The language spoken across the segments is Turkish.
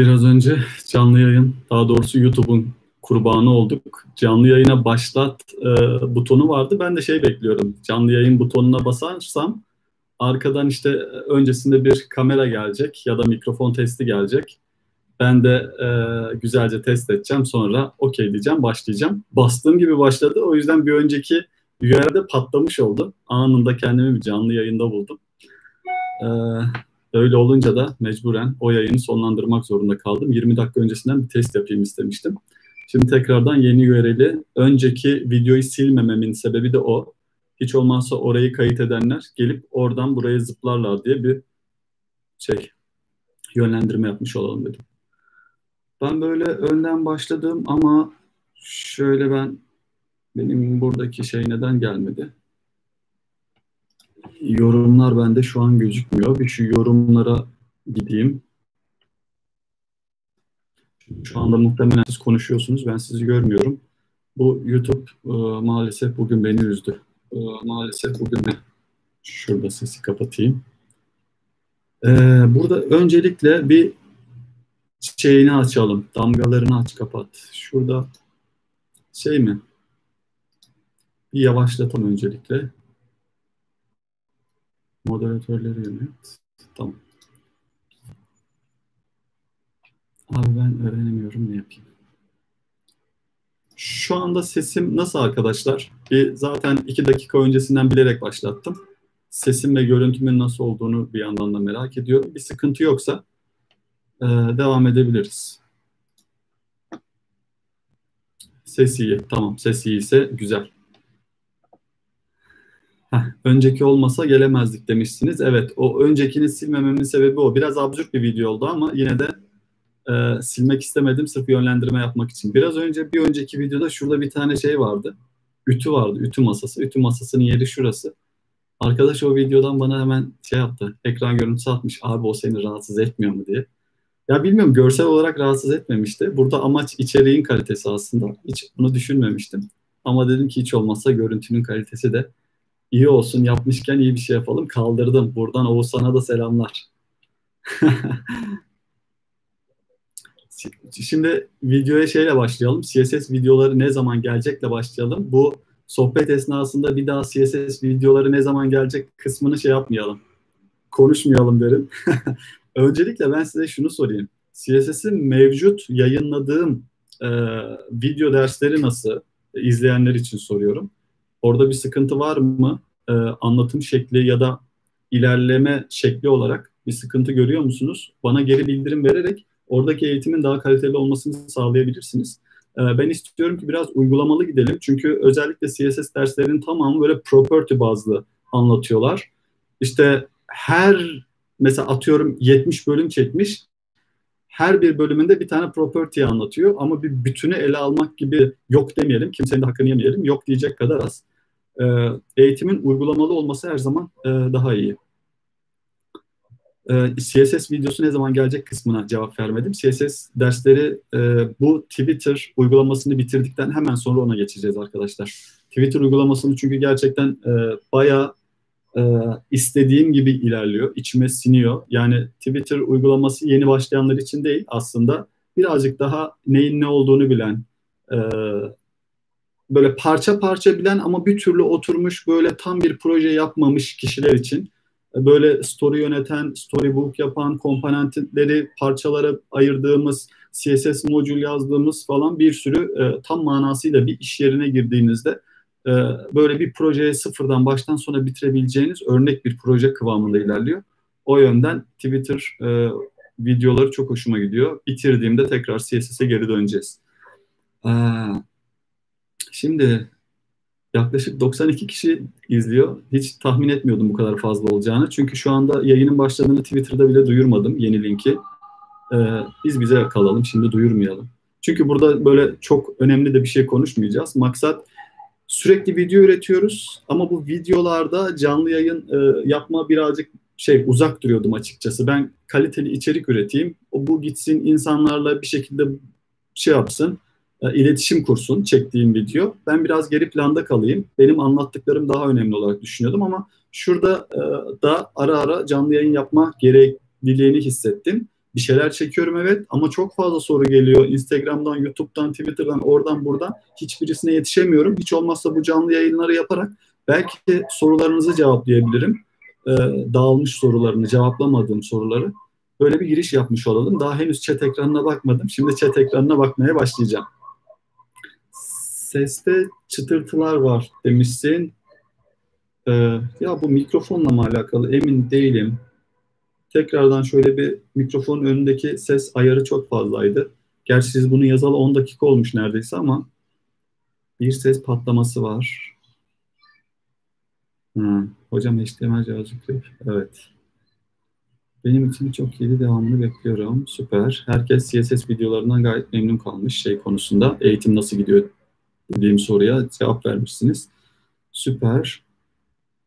Biraz önce canlı yayın, daha doğrusu YouTube'un kurbanı olduk. Canlı yayına başlat e, butonu vardı. Ben de şey bekliyorum. Canlı yayın butonuna basarsam arkadan işte öncesinde bir kamera gelecek ya da mikrofon testi gelecek. Ben de e, güzelce test edeceğim. Sonra okey diyeceğim, başlayacağım. Bastığım gibi başladı. O yüzden bir önceki yerde patlamış oldu. Anında kendimi bir canlı yayında buldum. Ee, öyle olunca da mecburen o yayını sonlandırmak zorunda kaldım. 20 dakika öncesinden bir test yapayım istemiştim. Şimdi tekrardan yeni URL'i önceki videoyu silmememin sebebi de o. Hiç olmazsa orayı kayıt edenler gelip oradan buraya zıplarlar diye bir şey yönlendirme yapmış olalım dedim. Ben böyle önden başladım ama şöyle ben benim buradaki şey neden gelmedi? Yorumlar bende şu an gözükmüyor. Bir şu yorumlara gideyim. Şu anda muhtemelen siz konuşuyorsunuz. Ben sizi görmüyorum. Bu YouTube e, maalesef bugün beni üzdü. E, maalesef bugün ben şurada sesi kapatayım. E, burada öncelikle bir şeyini açalım. Damgalarını aç kapat. Şurada şey mi? Bir yavaşlatalım öncelikle. Moderatörleri yönet. Tamam. Abi ben öğrenemiyorum ne yapayım. Şu anda sesim nasıl arkadaşlar? Bir zaten iki dakika öncesinden bilerek başlattım. Sesim ve görüntümün nasıl olduğunu bir yandan da merak ediyorum. Bir sıkıntı yoksa e, devam edebiliriz. Ses iyi. Tamam ses iyi ise güzel. Heh, önceki olmasa gelemezdik demişsiniz. Evet o öncekini silmememin sebebi o. Biraz absürt bir video oldu ama yine de e, silmek istemedim sırf yönlendirme yapmak için. Biraz önce bir önceki videoda şurada bir tane şey vardı. Ütü vardı. Ütü masası. Ütü masasının yeri şurası. Arkadaş o videodan bana hemen şey yaptı. Ekran görüntüsü atmış. Abi o seni rahatsız etmiyor mu diye. Ya bilmiyorum görsel olarak rahatsız etmemişti. Burada amaç içeriğin kalitesi aslında. Hiç bunu düşünmemiştim. Ama dedim ki hiç olmazsa görüntünün kalitesi de iyi olsun. Yapmışken iyi bir şey yapalım. Kaldırdım. Buradan Oğuzhan'a da selamlar. Şimdi videoya şeyle başlayalım. CSS videoları ne zaman gelecekle başlayalım. Bu sohbet esnasında bir daha CSS videoları ne zaman gelecek kısmını şey yapmayalım. Konuşmayalım derim. Öncelikle ben size şunu sorayım. CSS'in mevcut yayınladığım e, video dersleri nasıl? İzleyenler için soruyorum. Orada bir sıkıntı var mı? E, anlatım şekli ya da ilerleme şekli olarak bir sıkıntı görüyor musunuz? Bana geri bildirim vererek oradaki eğitimin daha kaliteli olmasını sağlayabilirsiniz. Ee, ben istiyorum ki biraz uygulamalı gidelim. Çünkü özellikle CSS derslerinin tamamı böyle property bazlı anlatıyorlar. İşte her mesela atıyorum 70 bölüm çekmiş. Her bir bölümünde bir tane property anlatıyor ama bir bütünü ele almak gibi yok demeyelim. Kimsenin de hakkını yemeyelim. Yok diyecek kadar az. Ee, eğitimin uygulamalı olması her zaman e, daha iyi e, ee, CSS videosu ne zaman gelecek kısmına cevap vermedim. CSS dersleri e, bu Twitter uygulamasını bitirdikten hemen sonra ona geçeceğiz arkadaşlar. Twitter uygulamasını çünkü gerçekten e, bayağı e, istediğim gibi ilerliyor. İçime siniyor. Yani Twitter uygulaması yeni başlayanlar için değil aslında birazcık daha neyin ne olduğunu bilen, e, böyle parça parça bilen ama bir türlü oturmuş böyle tam bir proje yapmamış kişiler için böyle story yöneten, storybook yapan, komponentleri parçalara ayırdığımız, CSS modül yazdığımız falan bir sürü e, tam manasıyla bir iş yerine girdiğinizde e, böyle bir projeye sıfırdan baştan sona bitirebileceğiniz örnek bir proje kıvamında ilerliyor. O yönden Twitter e, videoları çok hoşuma gidiyor. Bitirdiğimde tekrar CSS'e geri döneceğiz. Ee, şimdi Yaklaşık 92 kişi izliyor. Hiç tahmin etmiyordum bu kadar fazla olacağını. Çünkü şu anda yayının başladığını Twitter'da bile duyurmadım yeni linki. Ee, biz bize kalalım şimdi duyurmayalım. Çünkü burada böyle çok önemli de bir şey konuşmayacağız. Maksat sürekli video üretiyoruz ama bu videolarda canlı yayın e, yapma birazcık şey uzak duruyordum açıkçası. Ben kaliteli içerik üreteyim. O bu gitsin insanlarla bir şekilde şey yapsın iletişim kursun çektiğim video. Ben biraz geri planda kalayım. Benim anlattıklarım daha önemli olarak düşünüyordum ama şurada e, da ara ara canlı yayın yapma gerekliliğini hissettim. Bir şeyler çekiyorum evet ama çok fazla soru geliyor. Instagram'dan, YouTube'dan, Twitter'dan, oradan buradan hiçbirisine yetişemiyorum. Hiç olmazsa bu canlı yayınları yaparak belki sorularınızı cevaplayabilirim. Ee, dağılmış sorularını, cevaplamadığım soruları. Böyle bir giriş yapmış olalım. Daha henüz chat ekranına bakmadım. Şimdi chat ekranına bakmaya başlayacağım. Seste çıtırtılar var demişsin. Ee, ya bu mikrofonla mı alakalı emin değilim. Tekrardan şöyle bir mikrofonun önündeki ses ayarı çok fazlaydı. Gerçi siz bunu yazalı 10 dakika olmuş neredeyse ama bir ses patlaması var. Ha, hocam HTML JavaScript. Evet. Benim için çok iyiydi. Devamını bekliyorum. Süper. Herkes CSS videolarından gayet memnun kalmış şey konusunda. Eğitim nasıl gidiyor dediğim soruya cevap vermişsiniz. Süper.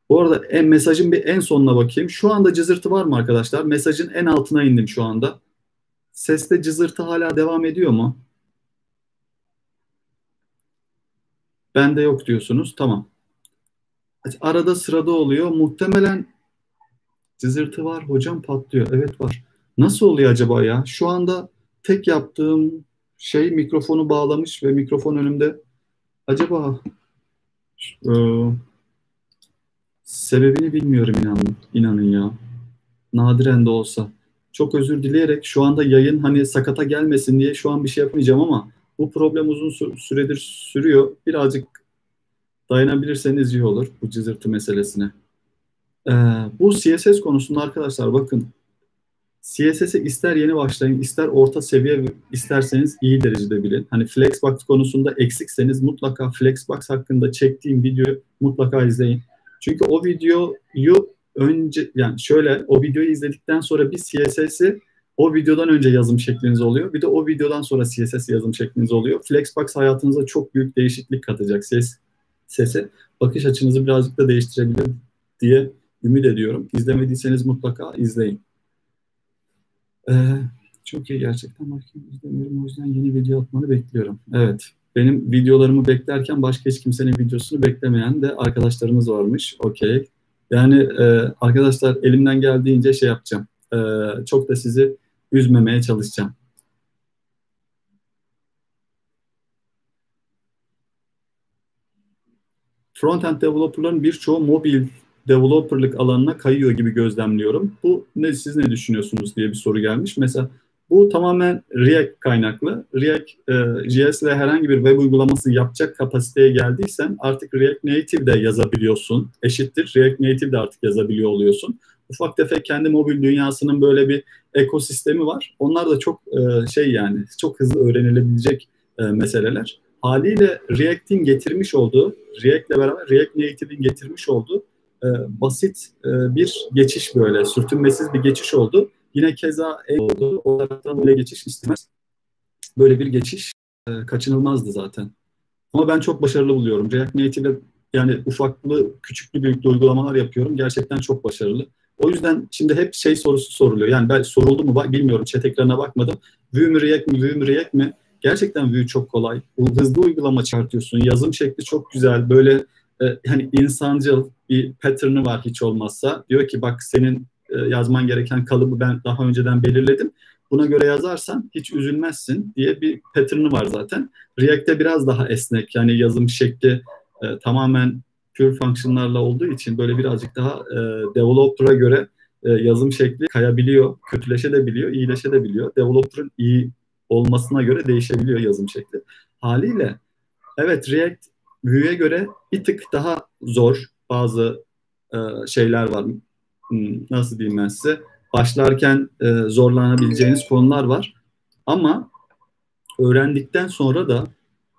Bu arada en, mesajın bir en sonuna bakayım. Şu anda cızırtı var mı arkadaşlar? Mesajın en altına indim şu anda. Seste cızırtı hala devam ediyor mu? Bende yok diyorsunuz. Tamam. Arada sırada oluyor. Muhtemelen cızırtı var. Hocam patlıyor. Evet var. Nasıl oluyor acaba ya? Şu anda tek yaptığım şey mikrofonu bağlamış ve mikrofon önümde. Acaba e, Sebebini bilmiyorum inanın, inanın ya. Nadiren de olsa. Çok özür dileyerek şu anda yayın hani sakata gelmesin diye şu an bir şey yapmayacağım ama bu problem uzun süredir sürüyor. Birazcık dayanabilirseniz iyi olur bu cızırtı meselesine. Ee, bu CSS konusunda arkadaşlar bakın CSS'e ister yeni başlayın, ister orta seviye isterseniz iyi derecede bilin. Hani Flexbox konusunda eksikseniz mutlaka Flexbox hakkında çektiğim videoyu mutlaka izleyin. Çünkü o videoyu önce yani şöyle o videoyu izledikten sonra bir CSS'i o videodan önce yazım şekliniz oluyor. Bir de o videodan sonra CSS yazım şekliniz oluyor. Flexbox hayatınıza çok büyük değişiklik katacak ses sese. Bakış açınızı birazcık da değiştirebilir diye ümit ediyorum. İzlemediyseniz mutlaka izleyin. Ee, çok iyi gerçekten. Bakayım izlemiyorum. O yüzden yeni video atmanı bekliyorum. Evet benim videolarımı beklerken başka hiç kimsenin videosunu beklemeyen de arkadaşlarımız varmış. Okey. Yani e, arkadaşlar elimden geldiğince şey yapacağım. E, çok da sizi üzmemeye çalışacağım. Frontend developerların birçoğu mobil developerlık alanına kayıyor gibi gözlemliyorum. Bu ne siz ne düşünüyorsunuz diye bir soru gelmiş. Mesela bu tamamen React kaynaklı. React e, JS ile herhangi bir web uygulaması yapacak kapasiteye geldiysen artık React Native de yazabiliyorsun. Eşittir. React Native de artık yazabiliyor oluyorsun. Ufak tefek kendi mobil dünyasının böyle bir ekosistemi var. Onlar da çok e, şey yani çok hızlı öğrenilebilecek e, meseleler. Haliyle React'in getirmiş olduğu, React ile beraber React Native'in getirmiş olduğu e, basit e, bir geçiş böyle, sürtünmesiz bir geçiş oldu Yine keza oldu. O taraftan böyle geçiş istemez. Böyle bir geçiş e, kaçınılmazdı zaten. Ama ben çok başarılı buluyorum. React Native'de yani ufaklı, küçüklü, büyüklü uygulamalar yapıyorum. Gerçekten çok başarılı. O yüzden şimdi hep şey sorusu soruluyor. Yani ben soruldu mu bilmiyorum. Chat ekranına bakmadım. Vue mi React mi, Vue mi React mi? Gerçekten Vue çok kolay. Hızlı uygulama çıkartıyorsun. Yazım şekli çok güzel. Böyle e, hani insancıl bir pattern'ı var hiç olmazsa. Diyor ki bak senin e, yazman gereken kalıbı ben daha önceden belirledim. Buna göre yazarsan hiç üzülmezsin diye bir pattern'ı var zaten. React'te biraz daha esnek yani yazım şekli e, tamamen pure function'larla olduğu için böyle birazcık daha e, developer'a göre e, yazım şekli kayabiliyor, kötüleşebiliyor, iyileşebiliyor. Developer'ın iyi olmasına göre değişebiliyor yazım şekli. Haliyle evet React Vue'ye göre bir tık daha zor bazı e, şeyler var, Hmm, nasıl diyeyim ben size başlarken e, zorlanabileceğiniz konular var. Ama öğrendikten sonra da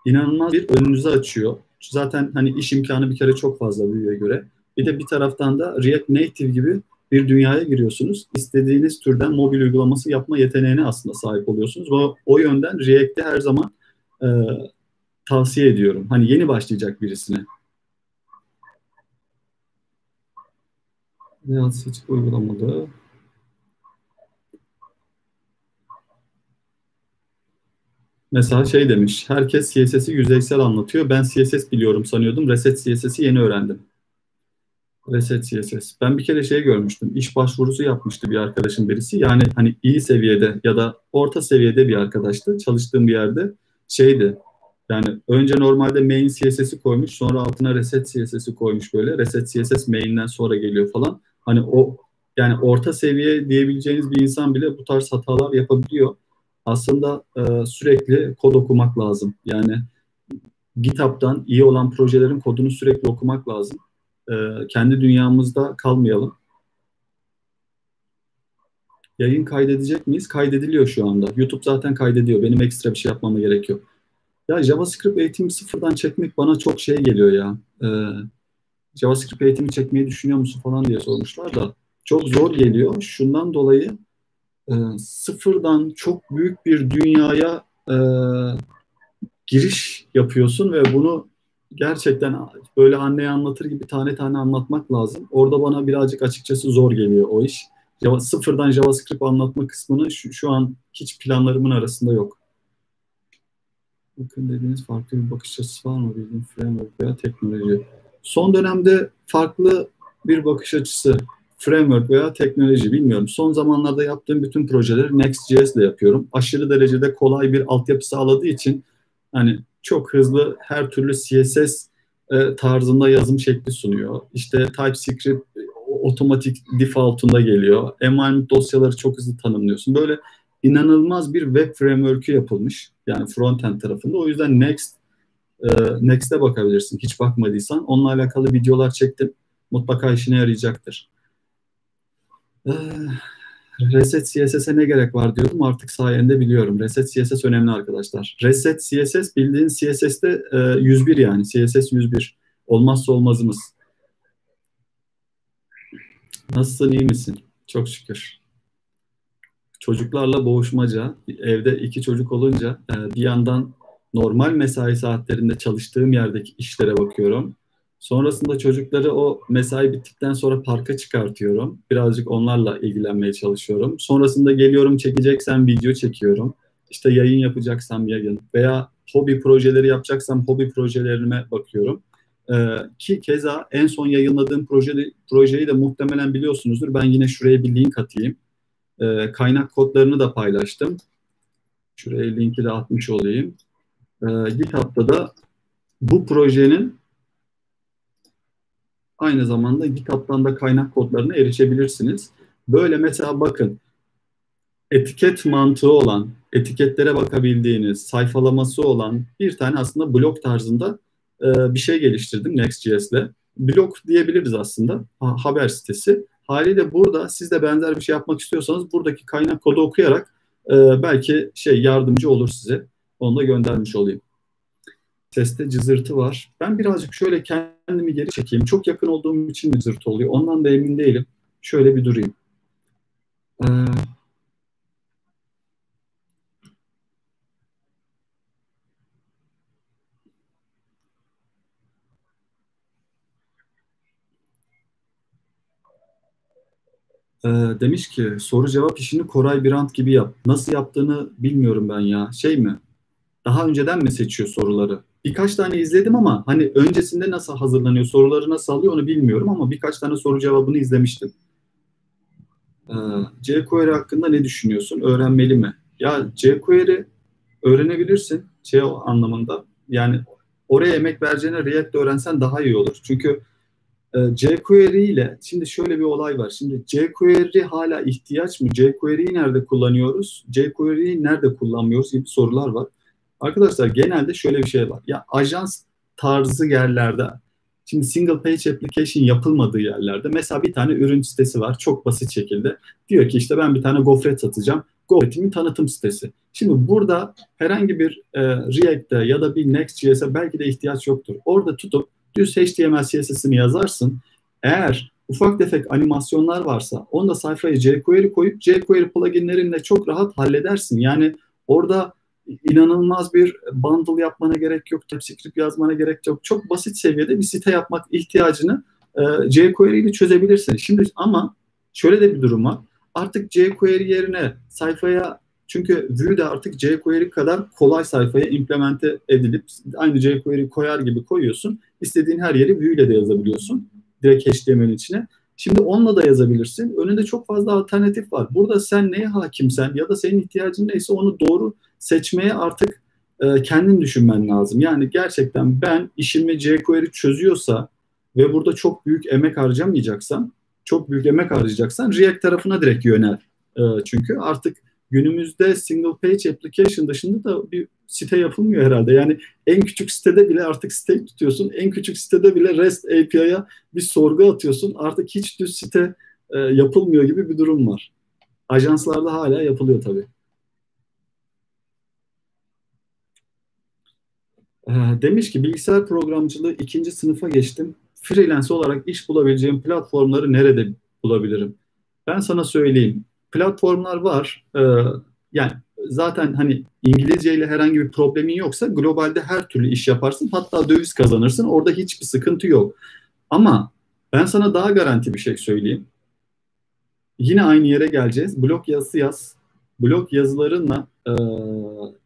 inanılmaz bir önünüzü açıyor. Zaten hani iş imkanı bir kere çok fazla büyüye göre. Bir de bir taraftan da React Native gibi bir dünyaya giriyorsunuz. İstediğiniz türden mobil uygulaması yapma yeteneğine aslında sahip oluyorsunuz. O, o yönden React'i her zaman e, tavsiye ediyorum. Hani yeni başlayacak birisine. Real hiç uygulamalı. Mesela şey demiş, herkes CSS'i yüzeysel anlatıyor. Ben CSS biliyorum sanıyordum. Reset CSS'i yeni öğrendim. Reset CSS. Ben bir kere şey görmüştüm. İş başvurusu yapmıştı bir arkadaşım birisi. Yani hani iyi seviyede ya da orta seviyede bir arkadaştı. Çalıştığım bir yerde şeydi. Yani önce normalde main CSS'i koymuş, sonra altına reset CSS'i koymuş böyle. Reset CSS main'den sonra geliyor falan. Hani o yani orta seviye diyebileceğiniz bir insan bile bu tarz hatalar yapabiliyor. Aslında e, sürekli kod okumak lazım. Yani GitHub'dan iyi olan projelerin kodunu sürekli okumak lazım. E, kendi dünyamızda kalmayalım. Yayın kaydedecek miyiz? Kaydediliyor şu anda. YouTube zaten kaydediyor. Benim ekstra bir şey yapmama gerek yok. Ya JavaScript eğitimi sıfırdan çekmek bana çok şey geliyor ya. Ee, JavaScript eğitimi çekmeyi düşünüyor musun falan diye sormuşlar da çok zor geliyor. Şundan dolayı e, sıfırdan çok büyük bir dünyaya e, giriş yapıyorsun ve bunu gerçekten böyle anneye anlatır gibi tane tane anlatmak lazım. Orada bana birazcık açıkçası zor geliyor o iş. Sıfırdan JavaScript anlatma kısmını şu, şu an hiç planlarımın arasında yok. Bakın dediğiniz farklı bir bakış açısı var mı bildiğin framework veya teknoloji? Son dönemde farklı bir bakış açısı framework veya teknoloji bilmiyorum. Son zamanlarda yaptığım bütün projeleri Next.js ile yapıyorum. Aşırı derecede kolay bir altyapı sağladığı için hani çok hızlı her türlü CSS e, tarzında yazım şekli sunuyor. İşte TypeScript otomatik default'unda geliyor. Environment dosyaları çok hızlı tanımlıyorsun. Böyle inanılmaz bir web framework'ü yapılmış. Yani frontend tarafında. O yüzden Next e, Next'e bakabilirsin. Hiç bakmadıysan. Onunla alakalı videolar çektim. Mutlaka işine yarayacaktır. Ee, Reset CSS'e ne gerek var diyordum artık sayende biliyorum. Reset CSS önemli arkadaşlar. Reset CSS bildiğin CSS'te e, 101 yani. CSS 101. Olmazsa olmazımız. Nasılsın iyi misin? Çok şükür. Çocuklarla boğuşmaca. Evde iki çocuk olunca e, bir yandan normal mesai saatlerinde çalıştığım yerdeki işlere bakıyorum. Sonrasında çocukları o mesai bittikten sonra parka çıkartıyorum. Birazcık onlarla ilgilenmeye çalışıyorum. Sonrasında geliyorum çekeceksem video çekiyorum. İşte yayın yapacaksam yayın veya hobi projeleri yapacaksam hobi projelerime bakıyorum. Ee, ki keza en son yayınladığım proje, projeyi de muhtemelen biliyorsunuzdur. Ben yine şuraya bir link atayım. Ee, kaynak kodlarını da paylaştım. Şuraya linki de atmış olayım. Ee, GitHub'da da bu projenin Aynı zamanda GitHub'dan da kaynak kodlarına erişebilirsiniz. Böyle mesela bakın etiket mantığı olan, etiketlere bakabildiğiniz, sayfalaması olan bir tane aslında blog tarzında e, bir şey geliştirdim Next.js'le. Blog diyebiliriz aslında, ha, haber sitesi. Haliyle burada siz de benzer bir şey yapmak istiyorsanız buradaki kaynak kodu okuyarak e, belki şey yardımcı olur size. Onu da göndermiş olayım. Seste cızırtı var. Ben birazcık şöyle kendimi geri çekeyim. Çok yakın olduğum için mi cızırtı oluyor? Ondan da emin değilim. Şöyle bir durayım. Ee, Ee, demiş ki soru cevap işini Koray Birant gibi yap. Nasıl yaptığını bilmiyorum ben ya. Şey mi? Daha önceden mi seçiyor soruları? birkaç tane izledim ama hani öncesinde nasıl hazırlanıyor, soruları nasıl alıyor onu bilmiyorum ama birkaç tane soru cevabını izlemiştim. Ee, jQuery hakkında ne düşünüyorsun? Öğrenmeli mi? Ya jQuery öğrenebilirsin şey anlamında. Yani oraya emek vereceğine React öğrensen daha iyi olur. Çünkü e, jQuery ile şimdi şöyle bir olay var. Şimdi jQuery hala ihtiyaç mı? jQuery'yi nerede kullanıyoruz? jQuery'yi nerede kullanmıyoruz gibi sorular var. Arkadaşlar genelde şöyle bir şey var. Ya ajans tarzı yerlerde Şimdi single page application yapılmadığı yerlerde mesela bir tane ürün sitesi var çok basit şekilde. Diyor ki işte ben bir tane gofret satacağım. Gofretimin tanıtım sitesi. Şimdi burada herhangi bir e, React'te ya da bir Next.js'e belki de ihtiyaç yoktur. Orada tutup düz HTML CSS'ini yazarsın. Eğer ufak tefek animasyonlar varsa onu da sayfaya jQuery koyup jQuery pluginlerinle çok rahat halledersin. Yani orada inanılmaz bir bundle yapmana gerek yok, TypeScript yazmana gerek yok. Çok basit seviyede bir site yapmak ihtiyacını e, jQuery ile çözebilirsin. Şimdi ama şöyle de bir durum var. Artık jQuery yerine sayfaya çünkü Vue de artık jQuery kadar kolay sayfaya implemente edilip aynı jQuery koyar gibi koyuyorsun. İstediğin her yeri Vue ile de yazabiliyorsun. direkt HTML'in içine. Şimdi onunla da yazabilirsin. Önünde çok fazla alternatif var. Burada sen neye hakimsen ya da senin ihtiyacın neyse onu doğru seçmeye artık e, kendin düşünmen lazım. Yani gerçekten ben işimi jQuery çözüyorsa ve burada çok büyük emek harcamayacaksam, çok büyük emek harcayacaksan React tarafına direkt yönel. E, çünkü artık günümüzde single page application dışında da bir site yapılmıyor herhalde. Yani en küçük sitede bile artık site tutuyorsun. En küçük sitede bile REST API'ya bir sorgu atıyorsun. Artık hiç düz site e, yapılmıyor gibi bir durum var. Ajanslarda hala yapılıyor tabii. E, demiş ki bilgisayar programcılığı ikinci sınıfa geçtim. Freelance olarak iş bulabileceğim platformları nerede bulabilirim? Ben sana söyleyeyim. Platformlar var. E, yani zaten hani İngilizce ile herhangi bir problemin yoksa globalde her türlü iş yaparsın. Hatta döviz kazanırsın. Orada hiçbir sıkıntı yok. Ama ben sana daha garanti bir şey söyleyeyim. Yine aynı yere geleceğiz. Blog yazısı yaz. Blog yazılarınla e,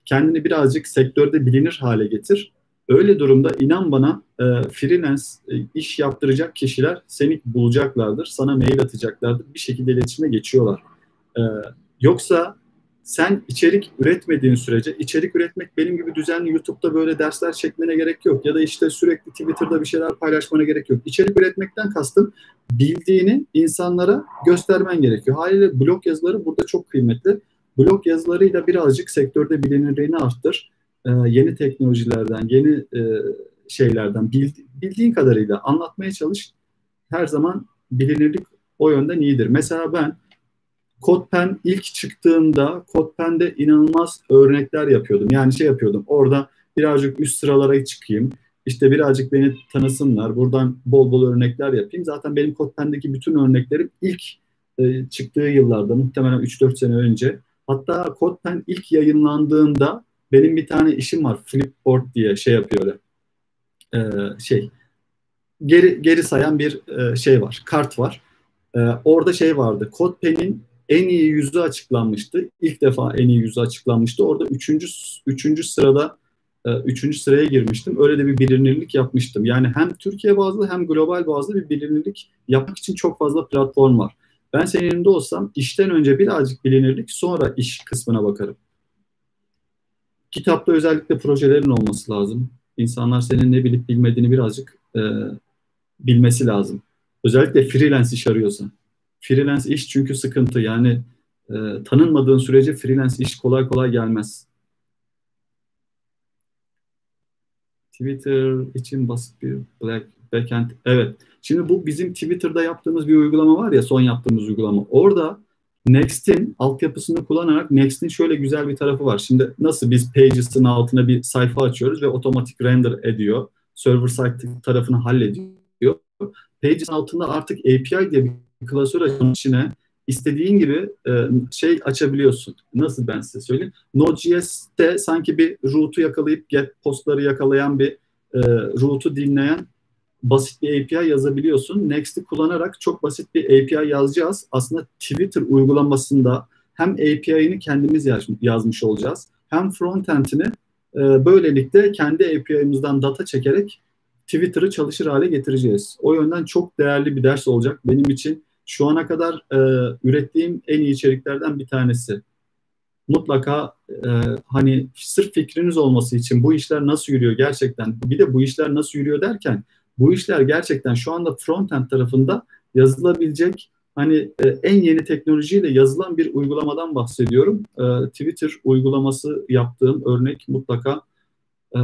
kendini birazcık sektörde bilinir hale getir. Öyle durumda inan bana e, freelance e, iş yaptıracak kişiler seni bulacaklardır. Sana mail atacaklardır. Bir şekilde iletişime geçiyorlar. E, yoksa sen içerik üretmediğin sürece, içerik üretmek benim gibi düzenli YouTube'da böyle dersler çekmene gerek yok. Ya da işte sürekli Twitter'da bir şeyler paylaşmana gerek yok. İçerik üretmekten kastım bildiğini insanlara göstermen gerekiyor. Haliyle blog yazıları burada çok kıymetli. Blog yazılarıyla birazcık sektörde bilinirliğini arttır. Ee, yeni teknolojilerden, yeni e, şeylerden bildi, bildiğin kadarıyla anlatmaya çalış. Her zaman bilinirlik o yönden iyidir. Mesela ben CodePen ilk çıktığında CodePen'de inanılmaz örnekler yapıyordum. Yani şey yapıyordum. Orada birazcık üst sıralara çıkayım. İşte birazcık beni tanısınlar. Buradan bol bol örnekler yapayım. Zaten benim CodePen'deki bütün örneklerim ilk e, çıktığı yıllarda muhtemelen 3-4 sene önce. Hatta CodePen ilk yayınlandığında benim bir tane işim var. Flipboard diye şey yapıyor. E, şey geri geri sayan bir e, şey var. Kart var. E, orada şey vardı. CodePen'in en iyi yüzü açıklanmıştı. İlk defa en iyi yüzü açıklanmıştı. Orada üçüncü, üçüncü sırada e, üçüncü sıraya girmiştim. Öyle de bir bilinirlik yapmıştım. Yani hem Türkiye bazlı hem global bazlı bir bilinirlik yapmak için çok fazla platform var. Ben senin yerinde olsam işten önce birazcık bilinirlik sonra iş kısmına bakarım. Kitapta özellikle projelerin olması lazım. İnsanlar senin ne bilip bilmediğini birazcık e, bilmesi lazım. Özellikle freelance iş arıyorsan. Freelance iş çünkü sıkıntı. Yani e, tanınmadığın sürece freelance iş kolay kolay gelmez. Twitter için basit bir black backend. Evet. Şimdi bu bizim Twitter'da yaptığımız bir uygulama var ya son yaptığımız uygulama. Orada Next'in altyapısını kullanarak Next'in şöyle güzel bir tarafı var. Şimdi nasıl biz Pages'ın altına bir sayfa açıyoruz ve otomatik render ediyor. Server side tarafını hallediyor. Pages'in altında artık API diye bir klasör açmanın içine istediğin gibi e, şey açabiliyorsun. Nasıl ben size söyleyeyim? Node.js'te sanki bir route'u yakalayıp get postları yakalayan bir e, route'u dinleyen basit bir API yazabiliyorsun. Next'i kullanarak çok basit bir API yazacağız. Aslında Twitter uygulamasında hem API'ini kendimiz yaz, yazmış olacağız. Hem frontend'ini e, böylelikle kendi API'mizden data çekerek Twitter'ı çalışır hale getireceğiz. O yönden çok değerli bir ders olacak benim için şu ana kadar e, ürettiğim en iyi içeriklerden bir tanesi. Mutlaka e, hani sırf fikriniz olması için bu işler nasıl yürüyor gerçekten bir de bu işler nasıl yürüyor derken bu işler gerçekten şu anda frontend tarafında yazılabilecek hani e, en yeni teknolojiyle yazılan bir uygulamadan bahsediyorum. E, Twitter uygulaması yaptığım örnek mutlaka e,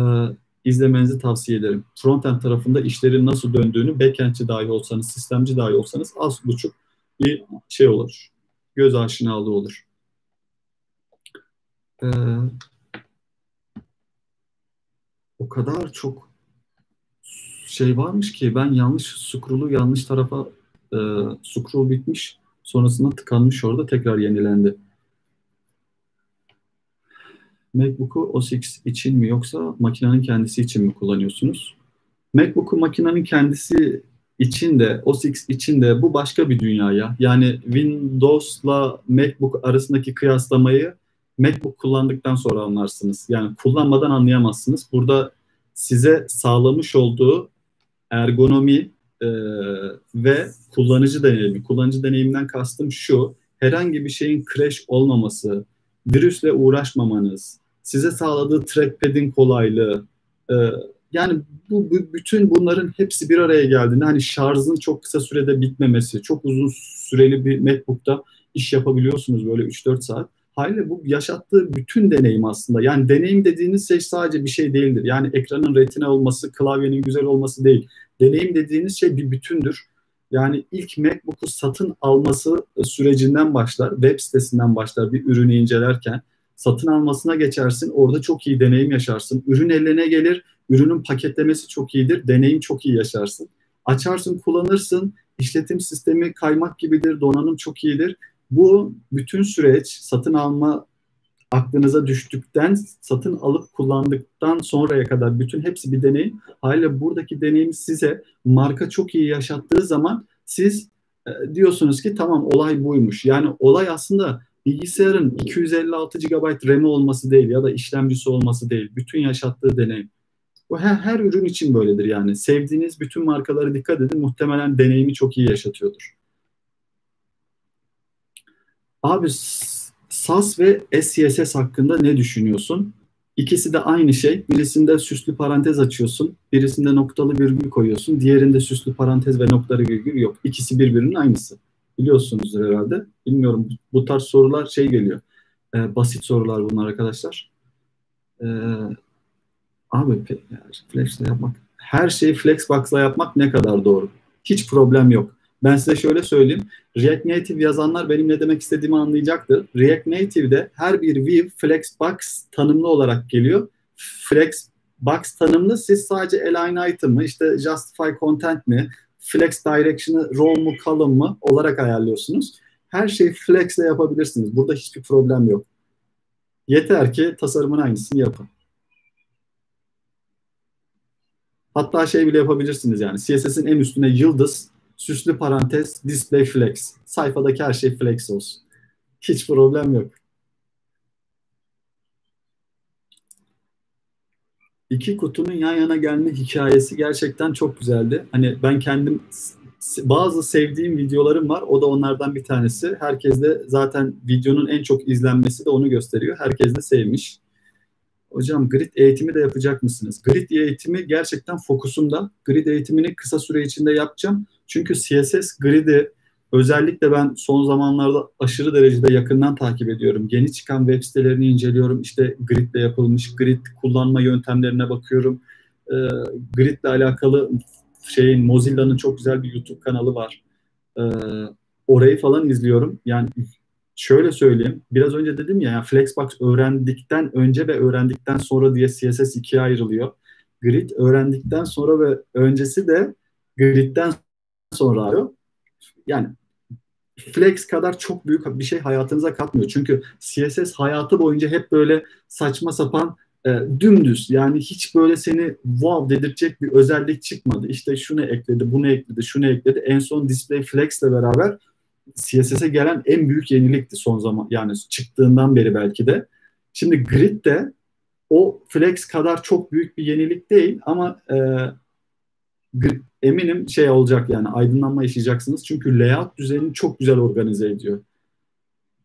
izlemenizi tavsiye ederim. Frontend tarafında işlerin nasıl döndüğünü backendçi dahi olsanız, sistemci dahi olsanız az buçuk bir şey olur. Göz aşinalığı olur. Ee, o kadar çok şey varmış ki ben yanlış scroll'u yanlış tarafa e, scroll bitmiş sonrasında tıkanmış orada tekrar yenilendi. MacBook'u OS için mi yoksa makinenin kendisi için mi kullanıyorsunuz? MacBook'u makinenin kendisi için de OS X için de bu başka bir dünyaya. Yani Windows'la MacBook arasındaki kıyaslamayı MacBook kullandıktan sonra anlarsınız. Yani kullanmadan anlayamazsınız. Burada size sağlamış olduğu ergonomi, e, ve kullanıcı deneyimi. Kullanıcı deneyiminden kastım şu, herhangi bir şeyin crash olmaması, virüsle uğraşmamanız, size sağladığı trackpad'in kolaylığı, e, yani bu, bu bütün bunların hepsi bir araya geldiğinde hani şarjın çok kısa sürede bitmemesi, çok uzun süreli bir MacBook'ta iş yapabiliyorsunuz böyle 3-4 saat. Hayli bu yaşattığı bütün deneyim aslında. Yani deneyim dediğiniz şey sadece bir şey değildir. Yani ekranın retina olması, klavyenin güzel olması değil. Deneyim dediğiniz şey bir bütündür. Yani ilk MacBook'u satın alması sürecinden başlar, web sitesinden başlar bir ürünü incelerken. Satın almasına geçersin, orada çok iyi deneyim yaşarsın. Ürün eline gelir, ürünün paketlemesi çok iyidir, deneyim çok iyi yaşarsın. Açarsın, kullanırsın, işletim sistemi kaymak gibidir, donanım çok iyidir. Bu bütün süreç satın alma aklınıza düştükten, satın alıp kullandıktan sonraya kadar bütün hepsi bir deneyim. Haliyle buradaki deneyim size marka çok iyi yaşattığı zaman siz e, diyorsunuz ki tamam olay buymuş. Yani olay aslında bilgisayarın 256 GB RAM'i olması değil ya da işlemcisi olması değil. Bütün yaşattığı deneyim. Bu her, her ürün için böyledir yani. Sevdiğiniz bütün markalara dikkat edin. Muhtemelen deneyimi çok iyi yaşatıyordur. Abi SAS ve SCSS hakkında ne düşünüyorsun? İkisi de aynı şey. Birisinde süslü parantez açıyorsun, birisinde noktalı virgül koyuyorsun, diğerinde süslü parantez ve noktalı virgül yok. İkisi birbirinin aynısı. Biliyorsunuzdur herhalde. Bilmiyorum bu tarz sorular şey geliyor. Ee, basit sorular bunlar arkadaşlar. Ee, abi Flex'le yapmak. Her şeyi Flexbox'la yapmak ne kadar doğru? Hiç problem yok. Ben size şöyle söyleyeyim. React Native yazanlar benim ne demek istediğimi anlayacaktır. React Native'de her bir view flexbox tanımlı olarak geliyor. Flexbox tanımlı siz sadece align item mı, işte justify content mi, flex direction'ı row mu, column mı olarak ayarlıyorsunuz. Her şeyi flex ile yapabilirsiniz. Burada hiçbir problem yok. Yeter ki tasarımın aynısını yapın. Hatta şey bile yapabilirsiniz yani. CSS'in en üstüne yıldız süslü parantez display flex. Sayfadaki her şey flex olsun. Hiç problem yok. İki kutunun yan yana gelme hikayesi gerçekten çok güzeldi. Hani ben kendim bazı sevdiğim videolarım var. O da onlardan bir tanesi. Herkes de zaten videonun en çok izlenmesi de onu gösteriyor. Herkes de sevmiş. Hocam grid eğitimi de yapacak mısınız? Grid eğitimi gerçekten fokusumda. Grid eğitimini kısa süre içinde yapacağım. Çünkü CSS grid'i özellikle ben son zamanlarda aşırı derecede yakından takip ediyorum. Yeni çıkan web sitelerini inceliyorum. İşte grid ile yapılmış grid kullanma yöntemlerine bakıyorum. E, grid ile alakalı şeyin Mozilla'nın çok güzel bir YouTube kanalı var. E, orayı falan izliyorum. Yani şöyle söyleyeyim. Biraz önce dedim ya yani Flexbox öğrendikten önce ve öğrendikten sonra diye CSS ikiye ayrılıyor. Grid öğrendikten sonra ve öncesi de gridden sonra arıyor. Yani Flex kadar çok büyük bir şey hayatınıza katmıyor. Çünkü CSS hayatı boyunca hep böyle saçma sapan e, dümdüz yani hiç böyle seni wow dedirtecek bir özellik çıkmadı. İşte şunu ekledi, bunu ekledi, şunu ekledi. En son Display Flex ile beraber CSS'e gelen en büyük yenilikti son zaman yani çıktığından beri belki de. Şimdi Grid de o Flex kadar çok büyük bir yenilik değil ama e, eminim şey olacak yani aydınlanma yaşayacaksınız. Çünkü layout düzenini çok güzel organize ediyor.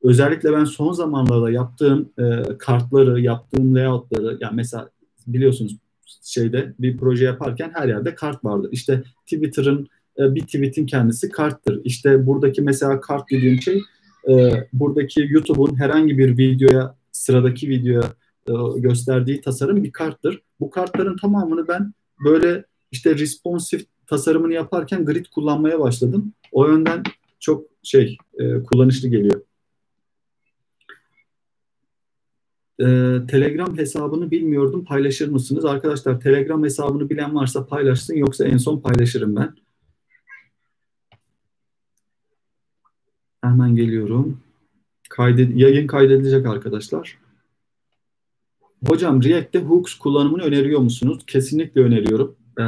Özellikle ben son zamanlarda yaptığım e, kartları, yaptığım layoutları yani mesela biliyorsunuz şeyde bir proje yaparken her yerde kart vardır. İşte Twitter'ın e, bir tweet'in kendisi karttır. İşte buradaki mesela kart dediğim şey e, buradaki YouTube'un herhangi bir videoya sıradaki videoya e, gösterdiği tasarım bir karttır. Bu kartların tamamını ben böyle işte responsive tasarımını yaparken grid kullanmaya başladım. O yönden çok şey e, kullanışlı geliyor. E, Telegram hesabını bilmiyordum. Paylaşır mısınız? Arkadaşlar Telegram hesabını bilen varsa paylaşsın yoksa en son paylaşırım ben. Hemen geliyorum. Kaydet yayın kaydedilecek arkadaşlar. Hocam React'te hooks kullanımını öneriyor musunuz? Kesinlikle öneriyorum. Ee,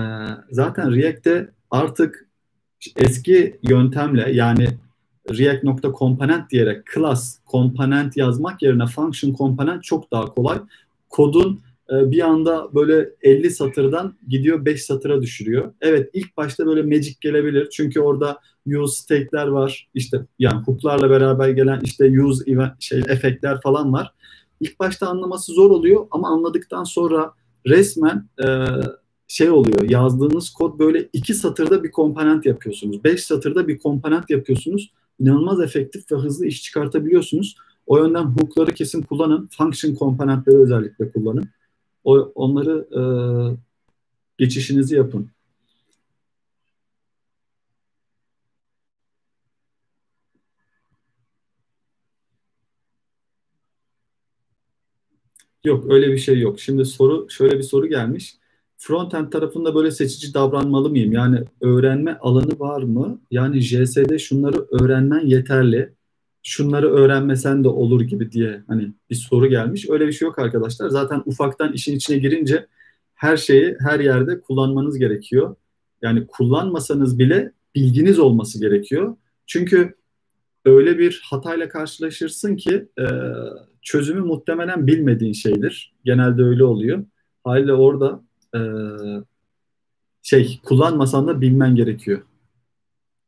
zaten React'te artık eski yöntemle yani React.component diyerek class komponent yazmak yerine function komponent çok daha kolay. Kodun e, bir anda böyle 50 satırdan gidiyor 5 satıra düşürüyor. Evet ilk başta böyle magic gelebilir. Çünkü orada use state'ler var. İşte yani hook'larla beraber gelen işte use event, şey efektler falan var. İlk başta anlaması zor oluyor ama anladıktan sonra resmen e, şey oluyor. Yazdığınız kod böyle iki satırda bir komponent yapıyorsunuz. Beş satırda bir komponent yapıyorsunuz. İnanılmaz efektif ve hızlı iş çıkartabiliyorsunuz. O yönden hook'ları kesin kullanın. Function komponentleri özellikle kullanın. O, onları e, geçişinizi yapın. Yok öyle bir şey yok. Şimdi soru şöyle bir soru gelmiş. Frontend tarafında böyle seçici davranmalı mıyım? Yani öğrenme alanı var mı? Yani JS'de şunları öğrenmen yeterli. Şunları öğrenmesen de olur gibi diye hani bir soru gelmiş. Öyle bir şey yok arkadaşlar. Zaten ufaktan işin içine girince her şeyi her yerde kullanmanız gerekiyor. Yani kullanmasanız bile bilginiz olması gerekiyor. Çünkü öyle bir hatayla karşılaşırsın ki e, çözümü muhtemelen bilmediğin şeydir. Genelde öyle oluyor. Haliyle orada e, şey kullanmasan da bilmen gerekiyor.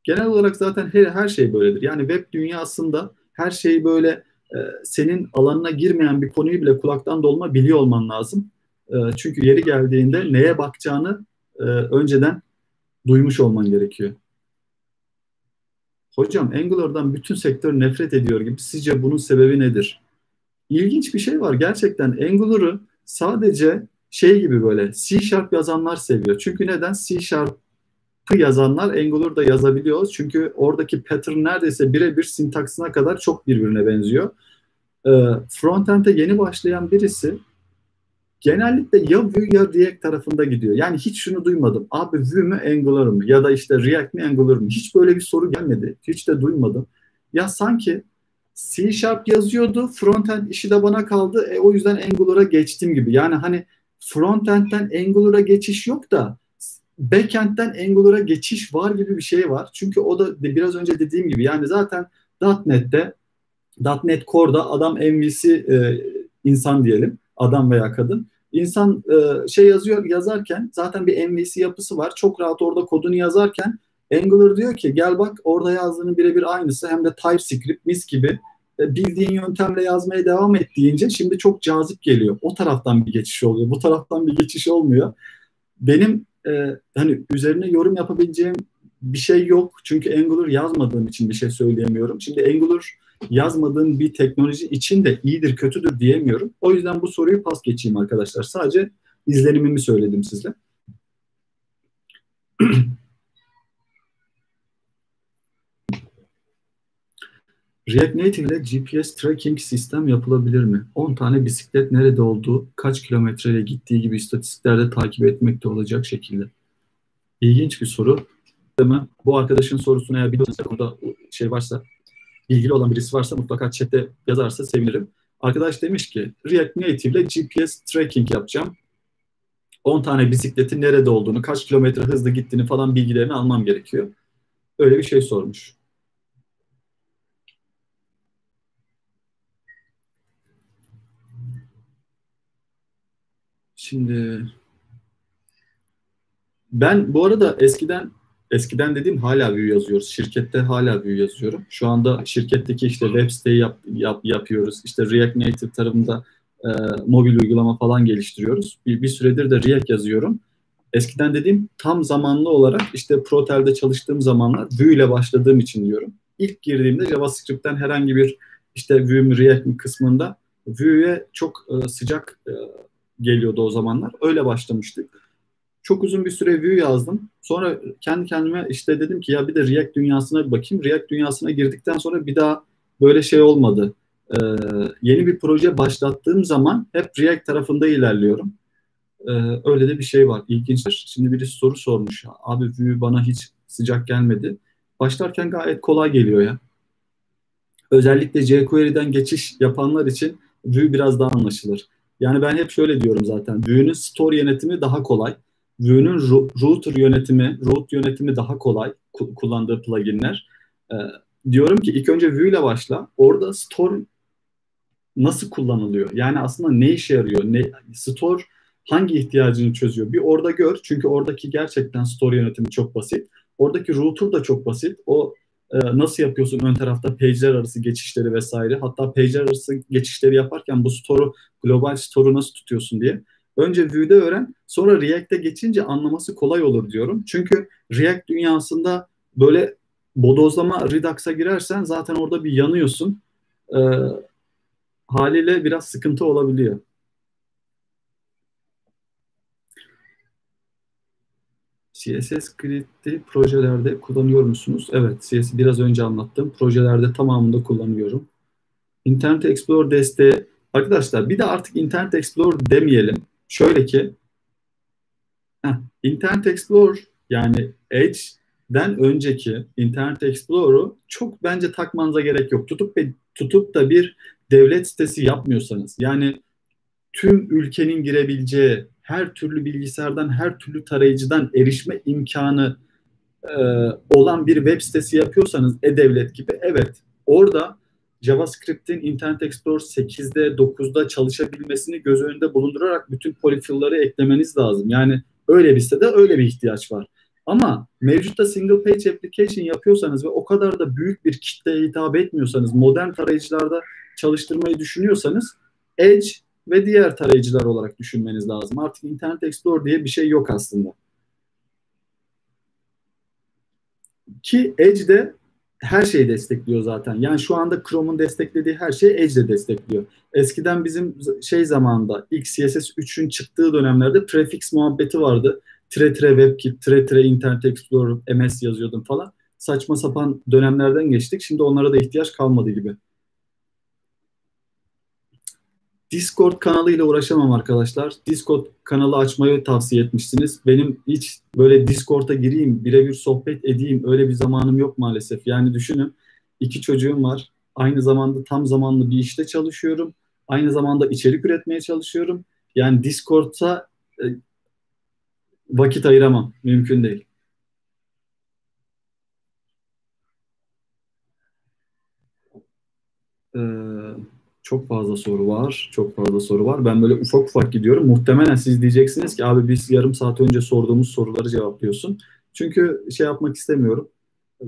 Genel olarak zaten her, her şey böyledir. Yani web dünyasında her şeyi böyle e, senin alanına girmeyen bir konuyu bile kulaktan dolma biliyor olman lazım. E, çünkü yeri geldiğinde neye bakacağını e, önceden duymuş olman gerekiyor. Hocam Angular'dan bütün sektör nefret ediyor gibi. Sizce bunun sebebi nedir? İlginç bir şey var. Gerçekten Angular'ı sadece şey gibi böyle C Sharp yazanlar seviyor. Çünkü neden? C Sharp'ı yazanlar Angular'da yazabiliyor. Çünkü oradaki pattern neredeyse birebir sintaksına kadar çok birbirine benziyor. Ee, frontend'e yeni başlayan birisi genellikle ya Vue ya React tarafında gidiyor. Yani hiç şunu duymadım. Abi Vue mü Angular mı? Ya da işte React mi Angular mı? Hiç böyle bir soru gelmedi. Hiç de duymadım. Ya sanki C Sharp yazıyordu. Frontend işi de bana kaldı. E, o yüzden Angular'a geçtim gibi. Yani hani frontend'den Angular'a geçiş yok da backend'den Angular'a geçiş var gibi bir şey var. Çünkü o da biraz önce dediğim gibi yani zaten .NET'te .NET Core'da adam MVC e, insan diyelim. Adam veya kadın. İnsan e, şey yazıyor yazarken zaten bir MVC yapısı var. Çok rahat orada kodunu yazarken Angular diyor ki gel bak orada yazdığının birebir aynısı hem de TypeScript mis gibi bildiğin yöntemle yazmaya devam et deyince şimdi çok cazip geliyor. O taraftan bir geçiş oluyor. Bu taraftan bir geçiş olmuyor. Benim e, hani üzerine yorum yapabileceğim bir şey yok. Çünkü Angular yazmadığım için bir şey söyleyemiyorum. Şimdi Angular yazmadığım bir teknoloji için de iyidir, kötüdür diyemiyorum. O yüzden bu soruyu pas geçeyim arkadaşlar. Sadece izlenimimi söyledim size. React Native ile GPS tracking sistem yapılabilir mi? 10 tane bisiklet nerede olduğu, kaç kilometreyle gittiği gibi istatistiklerde takip etmekte olacak şekilde. İlginç bir soru. Bu arkadaşın sorusunu eğer biliyorsanız konuda şey varsa, ilgili olan birisi varsa mutlaka chatte yazarsa sevinirim. Arkadaş demiş ki React Native ile GPS tracking yapacağım. 10 tane bisikletin nerede olduğunu, kaç kilometre hızlı gittiğini falan bilgilerini almam gerekiyor. Öyle bir şey sormuş. Şimdi ben bu arada eskiden eskiden dediğim hala Vue yazıyoruz. Şirkette hala Vue yazıyorum. Şu anda şirketteki işte web siteyi yap, yap, yapıyoruz. İşte React Native tarafında e, mobil uygulama falan geliştiriyoruz. Bir, bir süredir de React yazıyorum. Eskiden dediğim tam zamanlı olarak işte Protel'de çalıştığım zamanlar Vue ile başladığım için diyorum. İlk girdiğimde JavaScript'ten herhangi bir işte Vue mi React mi kısmında Vue'ye çok e, sıcak e, geliyordu o zamanlar. Öyle başlamıştık. Çok uzun bir süre Vue yazdım. Sonra kendi kendime işte dedim ki ya bir de React dünyasına bir bakayım. React dünyasına girdikten sonra bir daha böyle şey olmadı. Ee, yeni bir proje başlattığım zaman hep React tarafında ilerliyorum. Ee, öyle de bir şey var. İlginçtir. Şimdi birisi soru sormuş. Abi Vue bana hiç sıcak gelmedi. Başlarken gayet kolay geliyor ya. Özellikle jQuery'den geçiş yapanlar için Vue biraz daha anlaşılır. Yani ben hep şöyle diyorum zaten. Vue'nin store yönetimi daha kolay. Vue'nin router yönetimi, root yönetimi daha kolay kullandığı pluginler. Ee, diyorum ki ilk önce Vue ile başla. Orada store nasıl kullanılıyor? Yani aslında ne işe yarıyor? Ne, store hangi ihtiyacını çözüyor? Bir orada gör. Çünkü oradaki gerçekten store yönetimi çok basit. Oradaki router da çok basit. O nasıl yapıyorsun ön tarafta page'ler arası geçişleri vesaire. Hatta page'ler arası geçişleri yaparken bu store'u global store'u nasıl tutuyorsun diye. Önce Vue'de öğren, sonra React'e geçince anlaması kolay olur diyorum. Çünkü React dünyasında böyle bodozlama Redux'a girersen zaten orada bir yanıyorsun. Ee, haliyle biraz sıkıntı olabiliyor. CSS script'i projelerde kullanıyor musunuz? Evet, CSS biraz önce anlattım. Projelerde tamamında kullanıyorum. Internet Explorer desteği. Arkadaşlar bir de artık Internet Explorer demeyelim. Şöyle ki heh, Internet Explorer yani Edge'den önceki Internet Explorer'u çok bence takmanıza gerek yok. Tutup tutup da bir devlet sitesi yapmıyorsanız yani tüm ülkenin girebileceği her türlü bilgisayardan, her türlü tarayıcıdan erişme imkanı e, olan bir web sitesi yapıyorsanız e-devlet gibi evet orada JavaScript'in Internet Explorer 8'de 9'da çalışabilmesini göz önünde bulundurarak bütün polyfill'ları eklemeniz lazım. Yani öyle bir sitede öyle bir ihtiyaç var. Ama mevcutta single page application yapıyorsanız ve o kadar da büyük bir kitleye hitap etmiyorsanız, modern tarayıcılarda çalıştırmayı düşünüyorsanız Edge ve diğer tarayıcılar olarak düşünmeniz lazım. Artık Internet Explorer diye bir şey yok aslında. Ki Edge'de her şeyi destekliyor zaten. Yani şu anda Chrome'un desteklediği her şeyi Edge de destekliyor. Eskiden bizim şey zamanında ilk CSS 3'ün çıktığı dönemlerde prefix muhabbeti vardı. Tire tire WebKit, tire tire Internet Explorer, MS yazıyordum falan. Saçma sapan dönemlerden geçtik. Şimdi onlara da ihtiyaç kalmadı gibi. Discord kanalıyla uğraşamam arkadaşlar. Discord kanalı açmayı tavsiye etmiştiniz. Benim hiç böyle Discord'a gireyim, birebir sohbet edeyim öyle bir zamanım yok maalesef. Yani düşünün iki çocuğum var. Aynı zamanda tam zamanlı bir işte çalışıyorum. Aynı zamanda içerik üretmeye çalışıyorum. Yani Discord'a e, vakit ayıramam. Mümkün değil. Ee, çok fazla soru var. Çok fazla soru var. Ben böyle ufak ufak gidiyorum. Muhtemelen siz diyeceksiniz ki abi biz yarım saat önce sorduğumuz soruları cevaplıyorsun. Çünkü şey yapmak istemiyorum.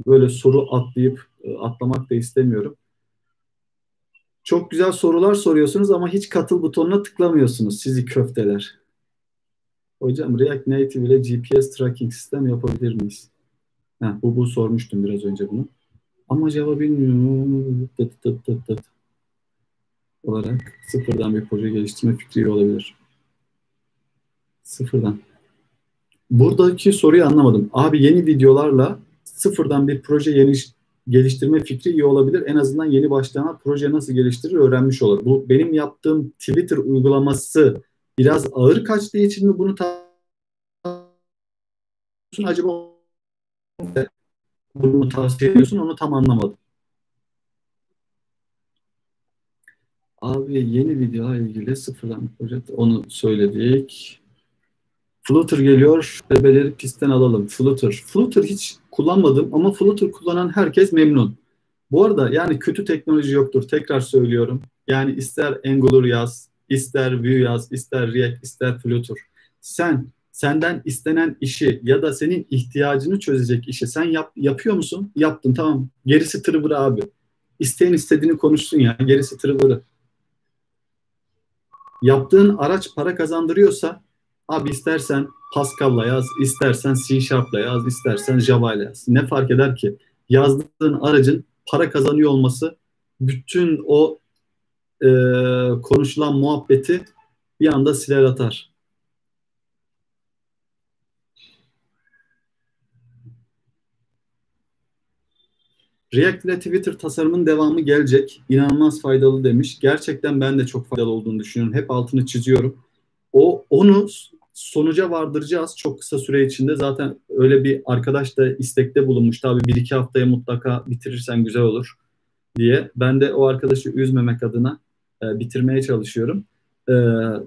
Böyle soru atlayıp e, atlamak da istemiyorum. Çok güzel sorular soruyorsunuz ama hiç katıl butonuna tıklamıyorsunuz sizi köfteler. Hocam React Native ile GPS tracking sistem yapabilir miyiz? Ha, bu, bu sormuştum biraz önce bunu. Ama cevabı bilmiyorum. Olarak sıfırdan bir proje geliştirme fikri olabilir. Sıfırdan. Buradaki soruyu anlamadım. Abi yeni videolarla sıfırdan bir proje yeni geliştirme fikri iyi olabilir. En azından yeni başlayanlar proje nasıl geliştirir öğrenmiş olur. Bu benim yaptığım Twitter uygulaması biraz ağır kaçtığı için mi bunu ta acaba bunu tavsiye ediyorsun onu tam anlamadım. Abi yeni video ilgili sıfırdan proje onu söyledik. Flutter geliyor. Bebeleri pistten alalım. Flutter. Flutter hiç kullanmadım ama Flutter kullanan herkes memnun. Bu arada yani kötü teknoloji yoktur. Tekrar söylüyorum. Yani ister Angular yaz, ister Vue yaz, ister React, ister Flutter. Sen senden istenen işi ya da senin ihtiyacını çözecek işi sen yap, yapıyor musun? Yaptın tamam. Gerisi tırvırı abi. İsteyen istediğini konuşsun ya. Gerisi tırvırı yaptığın araç para kazandırıyorsa abi istersen Pascal'la yaz, istersen C Sharp'la yaz, istersen Java'yla yaz. Ne fark eder ki? Yazdığın aracın para kazanıyor olması bütün o e, konuşulan muhabbeti bir anda siler atar. React ile Twitter tasarımın devamı gelecek. İnanılmaz faydalı demiş. Gerçekten ben de çok faydalı olduğunu düşünüyorum. Hep altını çiziyorum. O onu sonuca vardıracağız çok kısa süre içinde. Zaten öyle bir arkadaş da istekte bulunmuştu. Abi bir iki haftaya mutlaka bitirirsen güzel olur diye. Ben de o arkadaşı üzmemek adına e, bitirmeye çalışıyorum. E,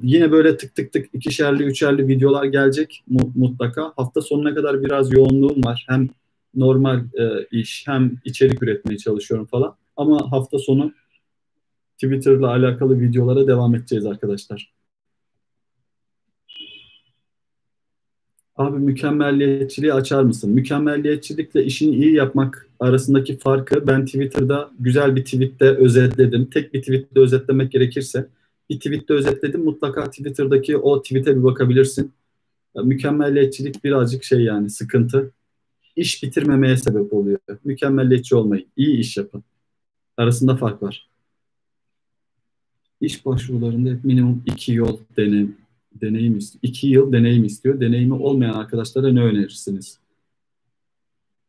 yine böyle tık tık tık ikişerli üçerli videolar gelecek mu, mutlaka. Hafta sonuna kadar biraz yoğunluğum var. Hem normal e, iş hem içerik üretmeye çalışıyorum falan. Ama hafta sonu Twitter'la alakalı videolara devam edeceğiz arkadaşlar. Abi mükemmelliyetçiliği açar mısın? Mükemmelliyetçilikle işini iyi yapmak arasındaki farkı ben Twitter'da güzel bir tweette özetledim. Tek bir tweette özetlemek gerekirse bir tweette özetledim. Mutlaka Twitter'daki o tweete bir bakabilirsin. Mükemmelliyetçilik birazcık şey yani sıkıntı. İş bitirmemeye sebep oluyor. Mükemmelliyetçi olmayın. İyi iş yapın. Arasında fark var. İş başvurularında hep minimum iki yol deneyim, deneyim istiyor. İki yıl deneyim istiyor. Deneyimi olmayan arkadaşlara ne önerirsiniz?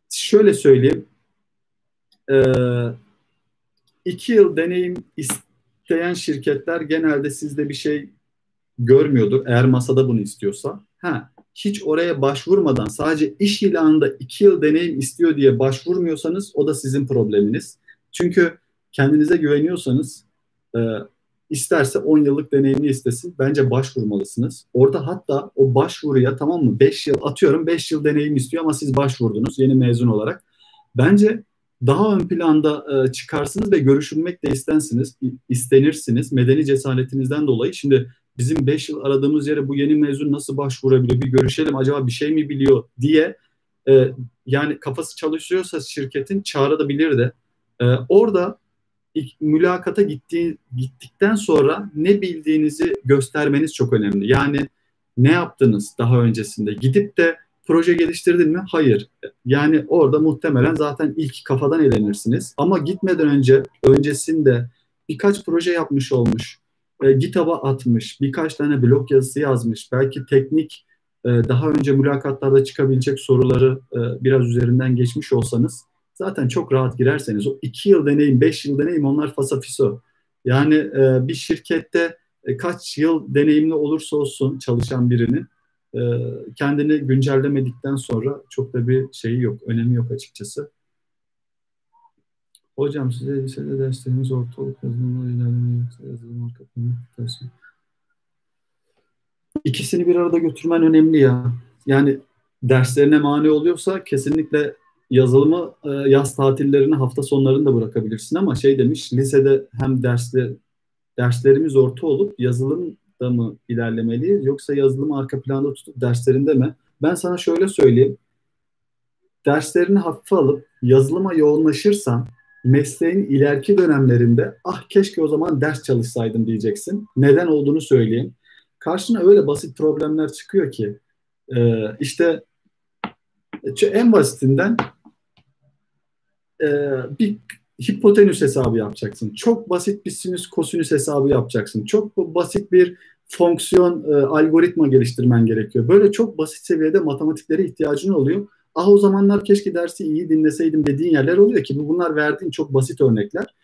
Şöyle söyleyeyim. Ee, iki yıl deneyim isteyen şirketler genelde sizde bir şey görmüyordur. Eğer masada bunu istiyorsa. Ha, hiç oraya başvurmadan sadece iş ilanında iki yıl deneyim istiyor diye başvurmuyorsanız o da sizin probleminiz. Çünkü kendinize güveniyorsanız e, isterse 10 yıllık deneyimli istesin. Bence başvurmalısınız. Orada hatta o başvuruya tamam mı 5 yıl atıyorum 5 yıl deneyim istiyor ama siz başvurdunuz yeni mezun olarak. Bence daha ön planda e, çıkarsınız ve görüşülmek de istensiniz, istenirsiniz medeni cesaretinizden dolayı. Şimdi bizim 5 yıl aradığımız yere bu yeni mezun nasıl başvurabiliyor bir görüşelim acaba bir şey mi biliyor diye e, yani kafası çalışıyorsa şirketin çağırabilir de e, orada mülakata gittiği, gittikten sonra ne bildiğinizi göstermeniz çok önemli. Yani ne yaptınız daha öncesinde? Gidip de proje geliştirdin mi? Hayır. Yani orada muhtemelen zaten ilk kafadan elenirsiniz. Ama gitmeden önce öncesinde birkaç proje yapmış olmuş, e, GitHub'a atmış, birkaç tane blog yazısı yazmış, belki teknik e, daha önce mülakatlarda çıkabilecek soruları e, biraz üzerinden geçmiş olsanız zaten çok rahat girerseniz o iki yıl deneyim, beş yıl deneyim onlar fasafiso. Yani e, bir şirkette kaç yıl deneyimli olursa olsun çalışan birinin kendini güncellemedikten sonra çok da bir şeyi yok, önemi yok açıkçası. Hocam size lisede dersleriniz ortalık yazılımla ilerleme yoksa yazılım arka planı İkisini bir arada götürmen önemli ya. Yani derslerine mani oluyorsa kesinlikle yazılımı e, yaz tatillerini hafta sonlarında bırakabilirsin ama şey demiş lisede hem dersle derslerimiz orta olup yazılımda mı ilerlemeliyiz yoksa yazılımı arka planda tutup derslerinde mi? Ben sana şöyle söyleyeyim. Derslerini hafife alıp yazılıma yoğunlaşırsan mesleğin ileriki dönemlerinde ah keşke o zaman ders çalışsaydım diyeceksin. Neden olduğunu söyleyeyim. Karşına öyle basit problemler çıkıyor ki e, işte en basitinden e, bir hipotenüs hesabı yapacaksın. Çok basit bir sinüs kosinüs hesabı yapacaksın. Çok basit bir fonksiyon e, algoritma geliştirmen gerekiyor. Böyle çok basit seviyede matematiklere ihtiyacın oluyor. Ah o zamanlar keşke dersi iyi dinleseydim dediğin yerler oluyor ki bunlar verdiğin çok basit örnekler.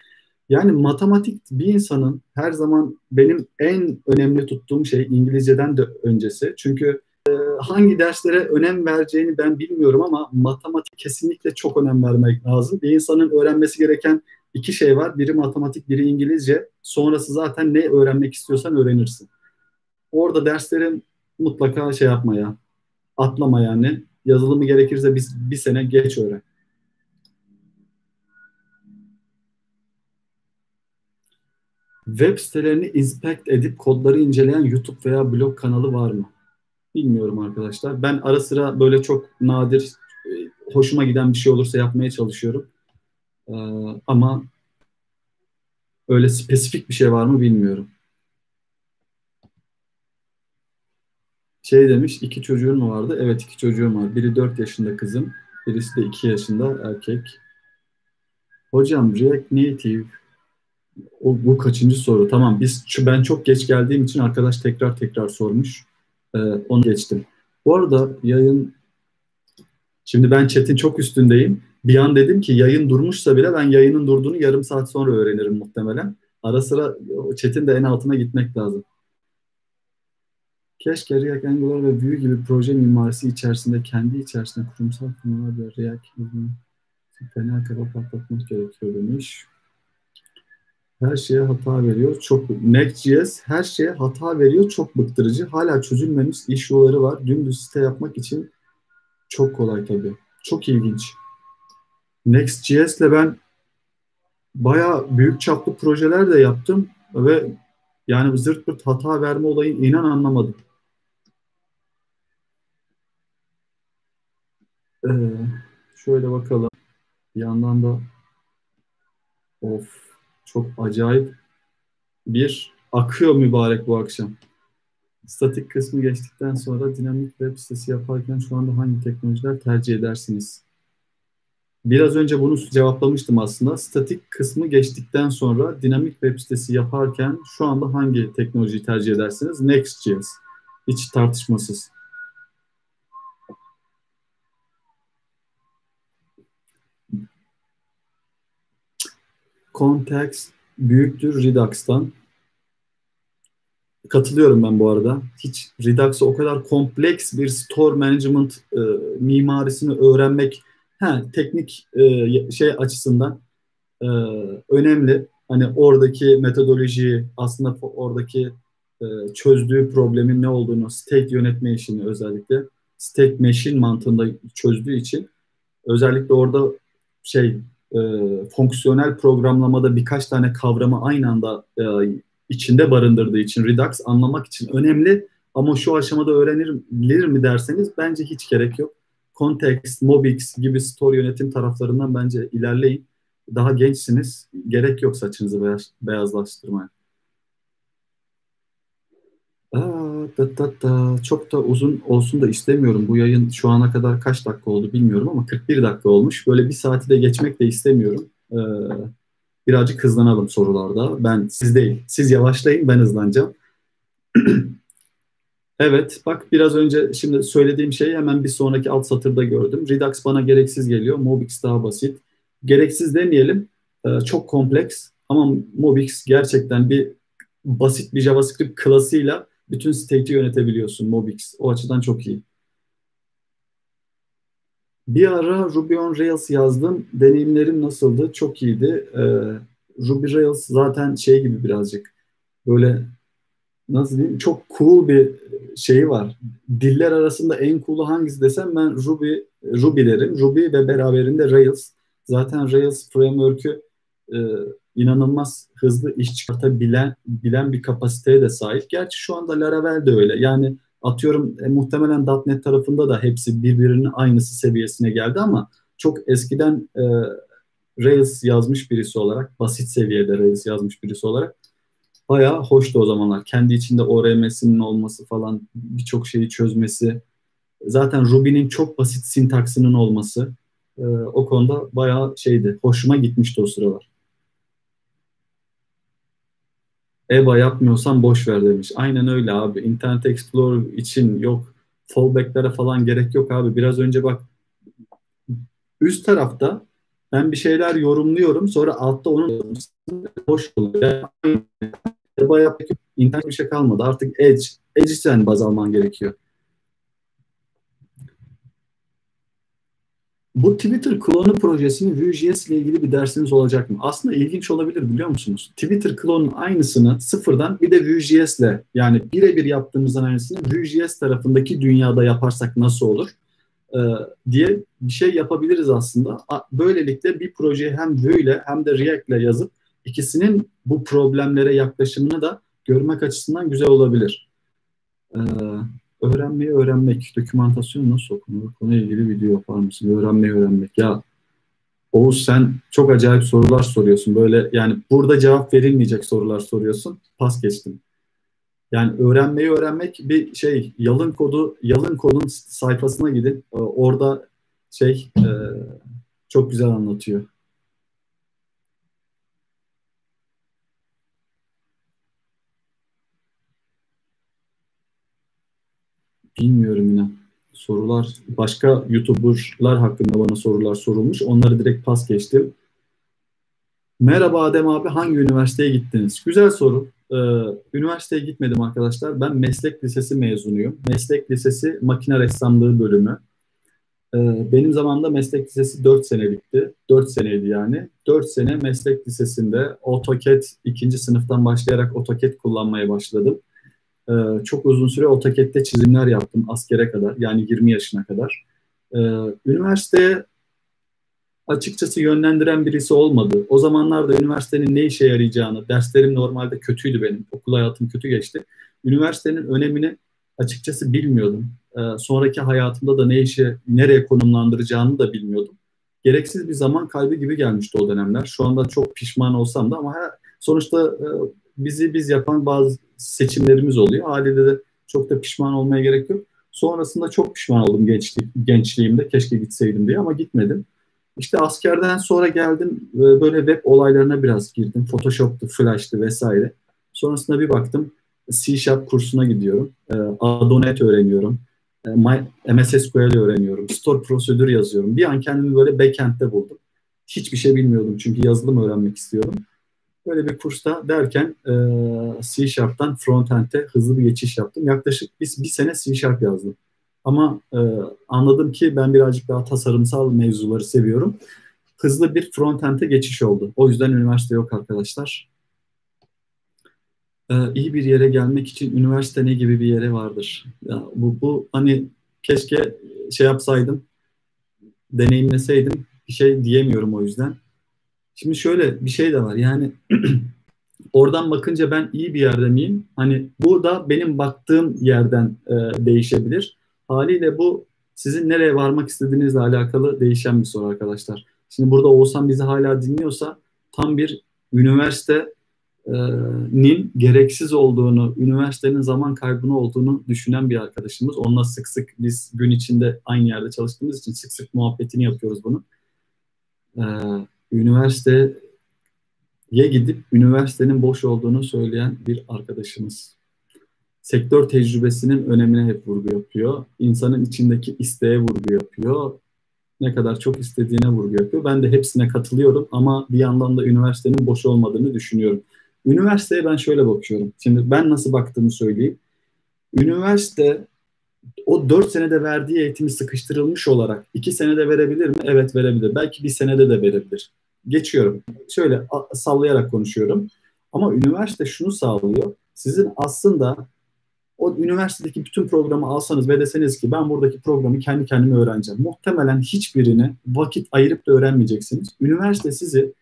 Yani matematik bir insanın her zaman benim en önemli tuttuğum şey İngilizceden de öncesi. Çünkü hangi derslere önem vereceğini ben bilmiyorum ama matematik kesinlikle çok önem vermek lazım. Bir insanın öğrenmesi gereken iki şey var. Biri matematik, biri İngilizce. Sonrası zaten ne öğrenmek istiyorsan öğrenirsin. Orada derslerin mutlaka şey yapmaya, atlama yani. Yazılımı gerekirse bir, bir sene geç öğren. Web sitelerini inspect edip kodları inceleyen YouTube veya blog kanalı var mı? Bilmiyorum arkadaşlar. Ben ara sıra böyle çok nadir, e, hoşuma giden bir şey olursa yapmaya çalışıyorum. Ee, ama öyle spesifik bir şey var mı bilmiyorum. Şey demiş, iki çocuğun mu vardı? Evet iki çocuğum var. Biri dört yaşında kızım, birisi de iki yaşında erkek. Hocam React Native o, bu kaçıncı soru? Tamam biz ben çok geç geldiğim için arkadaş tekrar tekrar sormuş. Ee, onu geçtim. Bu arada yayın şimdi ben chat'in çok üstündeyim. Bir an dedim ki yayın durmuşsa bile ben yayının durduğunu yarım saat sonra öğrenirim muhtemelen. Ara sıra chat'in de en altına gitmek lazım. Keşke React Angular ve Vue gibi proje mimarisi içerisinde kendi içerisinde kurumsal firmalar ve React fena kafa patlatmak gerekiyor demiş. Her şeye hata veriyor. Çok Next.js her şeye hata veriyor. Çok bıktırıcı. Hala çözülmemiş iş yolları var. Dümdüz site yapmak için çok kolay tabii. Çok ilginç. Next.js ile ben bayağı büyük çaplı projeler de yaptım ve yani zırt pırt hata verme olayı inan anlamadım. Ee, şöyle bakalım. Bir yandan da of çok acayip bir akıyor mübarek bu akşam. Statik kısmı geçtikten sonra dinamik web sitesi yaparken şu anda hangi teknolojiler tercih edersiniz? Biraz önce bunu cevaplamıştım aslında. Statik kısmı geçtikten sonra dinamik web sitesi yaparken şu anda hangi teknolojiyi tercih edersiniz? Next.js. Hiç tartışmasız. Context büyüktür Redux'tan. Katılıyorum ben bu arada. Hiç Redux'a o kadar kompleks bir store management e, mimarisini öğrenmek ha, teknik e, şey açısından e, önemli. Hani oradaki metodolojiyi aslında oradaki e, çözdüğü problemin ne olduğunu state yönetme işini özellikle state machine mantığında çözdüğü için özellikle orada şey e, fonksiyonel programlamada birkaç tane kavramı aynı anda e, içinde barındırdığı için Redux anlamak için önemli ama şu aşamada öğrenilir mi derseniz bence hiç gerek yok. Context, Mobix gibi store yönetim taraflarından bence ilerleyin. Daha gençsiniz. Gerek yok saçınızı beyaz, beyazlaştırmaya. Aa, da, da, da. Çok da uzun olsun da istemiyorum. Bu yayın şu ana kadar kaç dakika oldu bilmiyorum ama 41 dakika olmuş. Böyle bir saati de geçmek de istemiyorum. Ee, birazcık hızlanalım sorularda. Ben siz değil. Siz yavaşlayın ben hızlanacağım. evet bak biraz önce şimdi söylediğim şeyi hemen bir sonraki alt satırda gördüm. Redux bana gereksiz geliyor. Mobix daha basit. Gereksiz demeyelim. Ee, çok kompleks ama Mobix gerçekten bir basit bir JavaScript klasıyla bütün state'i yönetebiliyorsun Mobix. O açıdan çok iyi. Bir ara Ruby on Rails yazdım. Deneyimlerim nasıldı? Çok iyiydi. Ee, Ruby Rails zaten şey gibi birazcık böyle nasıl diyeyim çok cool bir şeyi var. Diller arasında en cool'u hangisi desem ben Ruby Ruby derim. Ruby ve beraberinde Rails. Zaten Rails framework'ü e, inanılmaz hızlı iş çıkartabilen bilen bir kapasiteye de sahip. Gerçi şu anda Laravel de öyle. Yani atıyorum e, muhtemelen .NET tarafında da hepsi birbirinin aynısı seviyesine geldi ama çok eskiden e, Rails yazmış birisi olarak, basit seviyede Rails yazmış birisi olarak bayağı hoştu o zamanlar. Kendi içinde ORM'sinin olması falan, birçok şeyi çözmesi. Zaten Ruby'nin çok basit sintaksının olması e, o konuda bayağı şeydi, hoşuma gitmişti o sıralar. EBA yapmıyorsan boş ver demiş. Aynen öyle abi. Internet Explorer için yok. Fallback'lere falan gerek yok abi. Biraz önce bak üst tarafta ben bir şeyler yorumluyorum. Sonra altta onu boş oluyor. EBA yap internet bir şey kalmadı. Artık Edge. Edge sen baz alman gerekiyor. Bu Twitter klonu projesinin Vue.js ile ilgili bir dersiniz olacak mı? Aslında ilginç olabilir biliyor musunuz? Twitter klonun aynısını sıfırdan bir de Vue.js ile yani birebir yaptığımızdan aynısını Vue.js tarafındaki dünyada yaparsak nasıl olur? Ee, diye bir şey yapabiliriz aslında. Böylelikle bir projeyi hem Vue ile hem de React ile yazıp ikisinin bu problemlere yaklaşımını da görmek açısından güzel olabilir. Ee, öğrenmeyi öğrenmek, dokümantasyon nasıl okunur? Konuyla ilgili video yapar mısın? Öğrenmeyi öğrenmek. Ya Oğuz sen çok acayip sorular soruyorsun. Böyle yani burada cevap verilmeyecek sorular soruyorsun. Pas geçtim. Yani öğrenmeyi öğrenmek bir şey yalın kodu yalın kodun sayfasına gidin. Orada şey e, çok güzel anlatıyor. Bilmiyorum yine. Sorular, başka YouTuber'lar hakkında bana sorular sorulmuş. Onları direkt pas geçtim. Merhaba Adem abi, hangi üniversiteye gittiniz? Güzel soru. Ee, üniversiteye gitmedim arkadaşlar. Ben meslek lisesi mezunuyum. Meslek lisesi makine ressamlığı bölümü. Ee, benim zamanımda meslek lisesi 4 senelikti. 4 seneydi yani. 4 sene meslek lisesinde AutoCAD ikinci sınıftan başlayarak AutoCAD kullanmaya başladım. Ee, çok uzun süre AutoCAD'de çizimler yaptım askere kadar yani 20 yaşına kadar. Ee, üniversiteye açıkçası yönlendiren birisi olmadı. O zamanlarda üniversitenin ne işe yarayacağını, derslerim normalde kötüydü benim. Okul hayatım kötü geçti. Üniversitenin önemini açıkçası bilmiyordum. Ee, sonraki hayatımda da ne işe, nereye konumlandıracağını da bilmiyordum. Gereksiz bir zaman kaybı gibi gelmişti o dönemler. Şu anda çok pişman olsam da ama sonuçta e, bizi biz yapan bazı seçimlerimiz oluyor. Haliyle de çok da pişman olmaya gerek yok. Sonrasında çok pişman oldum gençlik, gençliğimde. Keşke gitseydim diye ama gitmedim. İşte askerden sonra geldim böyle web olaylarına biraz girdim. Photoshop'tu, Flash'tı vesaire. Sonrasında bir baktım C Sharp kursuna gidiyorum. E, Adonet öğreniyorum. E, MS SQL öğreniyorum. Store prosedür yazıyorum. Bir an kendimi böyle backend'de buldum. Hiçbir şey bilmiyordum çünkü yazılım öğrenmek istiyordum. Böyle bir kursta derken e, C Sharp'tan frontend'e hızlı bir geçiş yaptım. Yaklaşık bir, bir sene C Sharp yazdım. Ama e, anladım ki ben birazcık daha tasarımsal mevzuları seviyorum. Hızlı bir frontend'e geçiş oldu. O yüzden üniversite yok arkadaşlar. E, iyi bir yere gelmek için üniversite ne gibi bir yere vardır? Ya, bu, bu hani keşke şey yapsaydım, deneyimleseydim bir şey diyemiyorum o yüzden. Şimdi şöyle bir şey de var yani oradan bakınca ben iyi bir yerde miyim? Hani bu da benim baktığım yerden e, değişebilir. Haliyle bu sizin nereye varmak istediğinizle alakalı değişen bir soru arkadaşlar. Şimdi burada Oğuzhan bizi hala dinliyorsa tam bir üniversitenin gereksiz olduğunu, üniversitenin zaman kaybını olduğunu düşünen bir arkadaşımız. Onunla sık sık biz gün içinde aynı yerde çalıştığımız için sık sık muhabbetini yapıyoruz bunu. Ee, üniversiteye gidip üniversitenin boş olduğunu söyleyen bir arkadaşımız sektör tecrübesinin önemine hep vurgu yapıyor. İnsanın içindeki isteğe vurgu yapıyor. Ne kadar çok istediğine vurgu yapıyor. Ben de hepsine katılıyorum ama bir yandan da üniversitenin boş olmadığını düşünüyorum. Üniversiteye ben şöyle bakıyorum. Şimdi ben nasıl baktığımı söyleyeyim. Üniversite o dört senede verdiği eğitimi sıkıştırılmış olarak iki senede verebilir mi? Evet verebilir. Belki bir senede de verebilir. Geçiyorum. Şöyle sallayarak konuşuyorum. Ama üniversite şunu sağlıyor. Sizin aslında o üniversitedeki bütün programı alsanız ve deseniz ki ben buradaki programı kendi kendime öğreneceğim. Muhtemelen hiçbirini vakit ayırıp da öğrenmeyeceksiniz. Üniversite sizi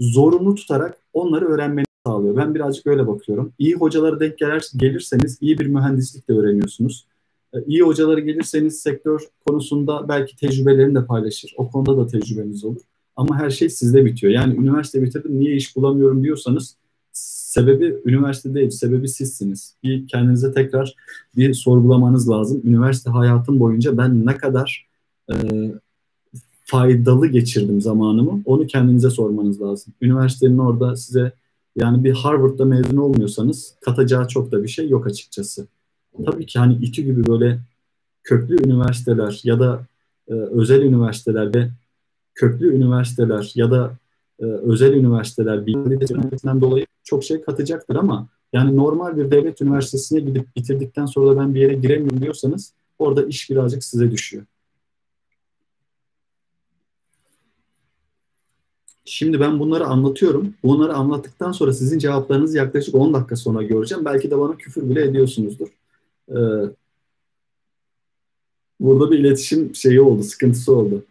zorunlu tutarak onları öğrenmeni sağlıyor. Ben birazcık öyle bakıyorum. İyi hocalara denk gelir, gelirseniz iyi bir mühendislik de öğreniyorsunuz. Ee, iyi hocaları gelirseniz sektör konusunda belki tecrübelerini de paylaşır. O konuda da tecrübeniz olur. Ama her şey sizde bitiyor. Yani üniversite bitirdim niye iş bulamıyorum diyorsanız sebebi üniversite değil, sebebi sizsiniz. Bir kendinize tekrar bir sorgulamanız lazım. Üniversite hayatım boyunca ben ne kadar e, faydalı geçirdim zamanımı onu kendinize sormanız lazım. Üniversitenin orada size yani bir Harvard'da mezun olmuyorsanız katacağı çok da bir şey yok açıkçası. Tabii ki hani İTÜ gibi böyle köklü üniversiteler ya da e, özel üniversiteler ve köklü üniversiteler ya da e, özel üniversiteler bilgisinden dolayı çok şey katacaktır ama yani normal bir devlet üniversitesine gidip bitirdikten sonra da ben bir yere giremiyorum diyorsanız orada iş birazcık size düşüyor. Şimdi ben bunları anlatıyorum. Bunları anlattıktan sonra sizin cevaplarınızı yaklaşık 10 dakika sonra göreceğim. Belki de bana küfür bile ediyorsunuzdur. Ee, burada bir iletişim şeyi oldu, sıkıntısı oldu.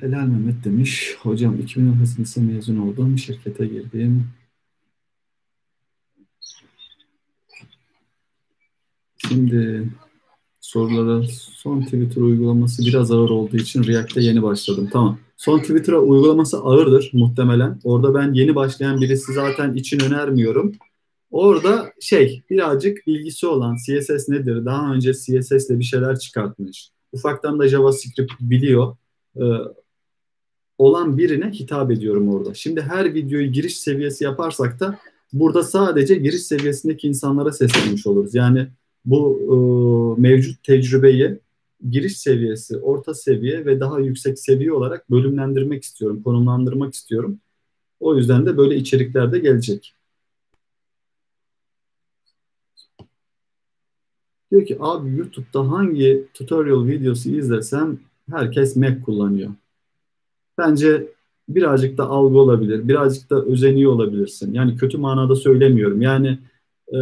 helal Mehmet demiş. Hocam 2019 mezun oldum. Şirkete girdim. Şimdi sorulara son Twitter uygulaması biraz ağır olduğu için React'te yeni başladım. Tamam. Son Twitter uygulaması ağırdır muhtemelen. Orada ben yeni başlayan birisi zaten için önermiyorum. Orada şey birazcık bilgisi olan CSS nedir? Daha önce CSS ile bir şeyler çıkartmış. Ufaktan da JavaScript biliyor e, olan birine hitap ediyorum orada. Şimdi her videoyu giriş seviyesi yaparsak da burada sadece giriş seviyesindeki insanlara seslenmiş oluruz. Yani bu e, mevcut tecrübeyi giriş seviyesi, orta seviye ve daha yüksek seviye olarak bölümlendirmek istiyorum, konumlandırmak istiyorum. O yüzden de böyle içerikler de gelecek. Diyor ki abi YouTube'da hangi tutorial videosu izlesem herkes Mac kullanıyor. Bence birazcık da algı olabilir, birazcık da özeniyor olabilirsin. Yani kötü manada söylemiyorum. Yani Ee,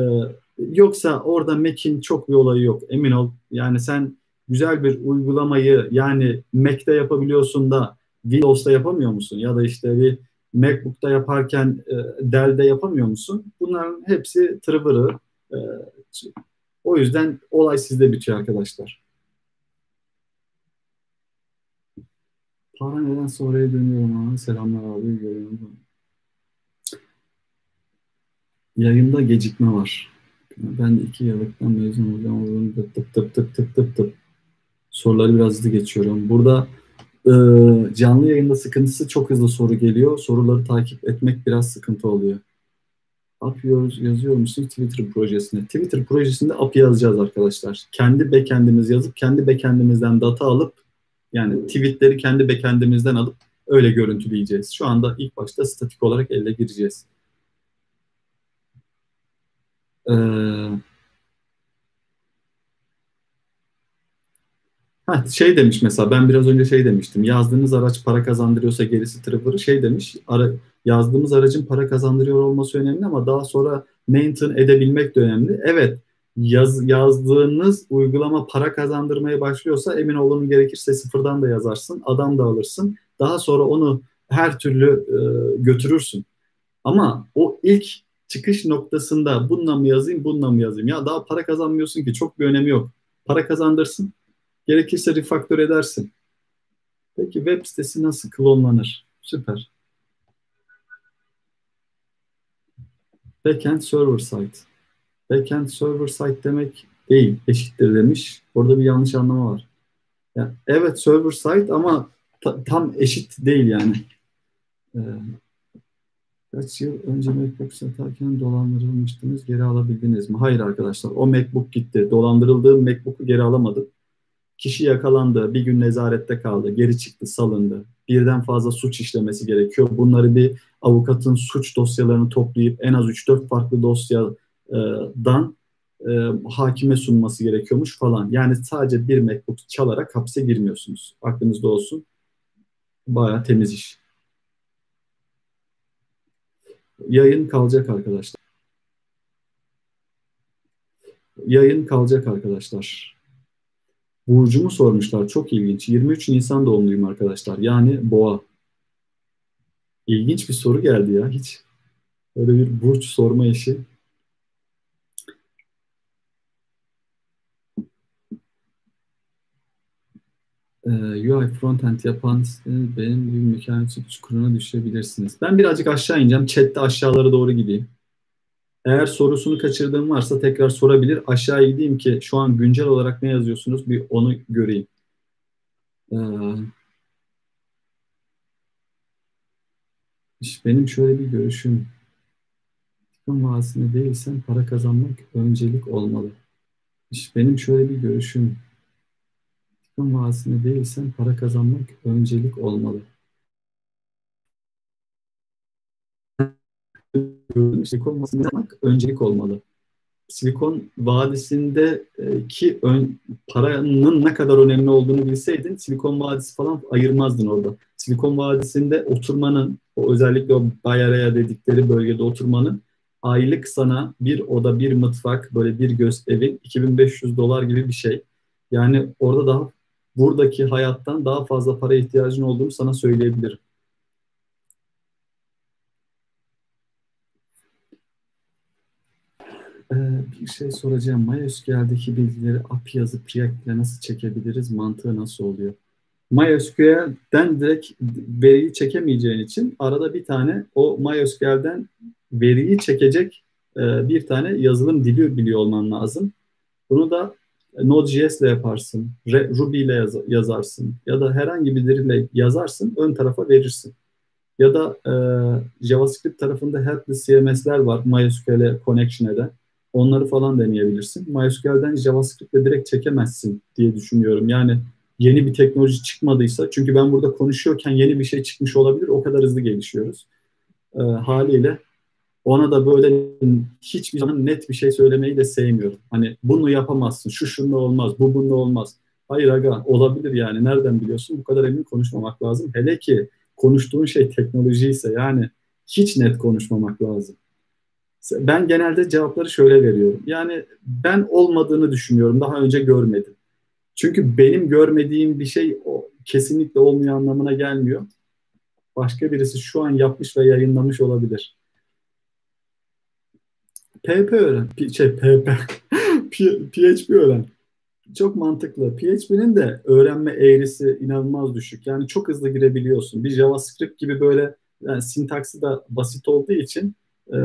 yoksa orada Mac'in çok bir olayı yok. Emin ol. Yani sen güzel bir uygulamayı yani Mac'te yapabiliyorsun da Windows'ta yapamıyor musun? Ya da işte bir MacBook'ta yaparken e, Dell'de yapamıyor musun? Bunların hepsi tırvırı. E, o yüzden olay sizde bitiyor arkadaşlar. Para neden sonraya dönüyorum abi. Selamlar abi. Görüyorum. Yayında gecikme var. Ben de iki yıllıktan mezun olacağım. Tıp tıp tıp tıp tıp tıp tıp. Soruları biraz hızlı geçiyorum. Burada e, canlı yayında sıkıntısı çok hızlı soru geliyor. Soruları takip etmek biraz sıkıntı oluyor. API yazıyor musunuz Twitter projesinde? Twitter projesinde API yazacağız arkadaşlar. Kendi backend'imiz yazıp kendi backend'imizden data alıp yani tweetleri kendi backend'imizden alıp öyle görüntüleyeceğiz. Şu anda ilk başta statik olarak elle gireceğiz. Ee, şey demiş mesela ben biraz önce şey demiştim. Yazdığınız araç para kazandırıyorsa gerisi tırıvırı şey demiş. Ara, yazdığımız aracın para kazandırıyor olması önemli ama daha sonra maintain edebilmek de önemli. Evet yaz, yazdığınız uygulama para kazandırmaya başlıyorsa emin olun gerekirse sıfırdan da yazarsın. Adam da alırsın. Daha sonra onu her türlü e, götürürsün. Ama o ilk çıkış noktasında bununla mı yazayım, bununla mı yazayım? Ya daha para kazanmıyorsun ki çok bir önemi yok. Para kazandırsın. Gerekirse refaktör edersin. Peki web sitesi nasıl klonlanır? Süper. Backend server site. Backend server site demek değil, eşittir demiş. Orada bir yanlış anlama var. Yani evet server site ama ta, tam eşit değil yani. Ee, kaç yıl önce MacBook satarken dolandırılmıştınız, geri alabildiniz mi? Hayır arkadaşlar, o MacBook gitti. Dolandırıldığım MacBook'u geri alamadım. Kişi yakalandı, bir gün nezarette kaldı, geri çıktı, salındı. Birden fazla suç işlemesi gerekiyor. Bunları bir avukatın suç dosyalarını toplayıp en az 3-4 farklı dosyadan e, hakime sunması gerekiyormuş falan. Yani sadece bir mektup çalarak hapse girmiyorsunuz. Aklınızda olsun. Baya temiz iş. Yayın kalacak arkadaşlar. Yayın kalacak arkadaşlar. Burcumu sormuşlar. Çok ilginç. 23 Nisan doğumluyum arkadaşlar. Yani boğa. İlginç bir soru geldi ya. Hiç öyle bir burç sorma işi. Ee, UI frontend yapan benim gibi mükemmel çukuruna düşebilirsiniz. Ben birazcık aşağı ineceğim. Chat'te aşağılara doğru gideyim. Eğer sorusunu kaçırdığım varsa tekrar sorabilir. Aşağı gideyim ki şu an güncel olarak ne yazıyorsunuz bir onu göreyim. Ee, benim şöyle bir görüşüm. İstihdam vadisinde değilsen para kazanmak öncelik olmalı. benim şöyle bir görüşüm. İstihdam vadisinde değilsen para kazanmak öncelik olmalı. Silikon Vadisi'nde yapmak öncelik olmalı. Silikon Vadisi'ndeki ön, paranın ne kadar önemli olduğunu bilseydin Silikon Vadisi falan ayırmazdın orada. Silikon Vadisi'nde oturmanın, o özellikle o Bay Area dedikleri bölgede oturmanın aylık sana bir oda, bir mutfak, böyle bir göz evin 2500 dolar gibi bir şey. Yani orada daha buradaki hayattan daha fazla para ihtiyacın olduğunu sana söyleyebilirim. Ee, bir şey soracağım. MySQL'deki bilgileri API yazıp React ile nasıl çekebiliriz? Mantığı nasıl oluyor? MySQL'den direkt veriyi çekemeyeceğin için arada bir tane o MySQL'den veriyi çekecek e, bir tane yazılım dili biliyor olman lazım. Bunu da Node.js ile yaparsın, Ruby ile yaz, yazarsın ya da herhangi bir dille yazarsın, ön tarafa verirsin. Ya da e, JavaScript tarafında headless CMS'ler var MySQL'e connection eden. Onları falan deneyebilirsin. MySQL'den JavaScript'le direkt çekemezsin diye düşünüyorum. Yani yeni bir teknoloji çıkmadıysa, çünkü ben burada konuşuyorken yeni bir şey çıkmış olabilir, o kadar hızlı gelişiyoruz. E, haliyle ona da böyle hiçbir zaman net bir şey söylemeyi de sevmiyorum. Hani bunu yapamazsın, şu şunla olmaz, bu bununla olmaz. Hayır aga olabilir yani nereden biliyorsun? Bu kadar emin konuşmamak lazım. Hele ki konuştuğun şey teknoloji ise yani hiç net konuşmamak lazım Ben genelde cevapları şöyle veriyorum. Yani ben olmadığını düşünüyorum. Daha önce görmedim. Çünkü benim görmediğim bir şey o kesinlikle olmuyor anlamına gelmiyor. Başka birisi şu an yapmış ve yayınlamış olabilir. PP öğren. P şey PP. PHP öğren. Çok mantıklı. PHP'nin de öğrenme eğrisi inanılmaz düşük. Yani çok hızlı girebiliyorsun. Bir JavaScript gibi böyle yani sintaksi da basit olduğu için e,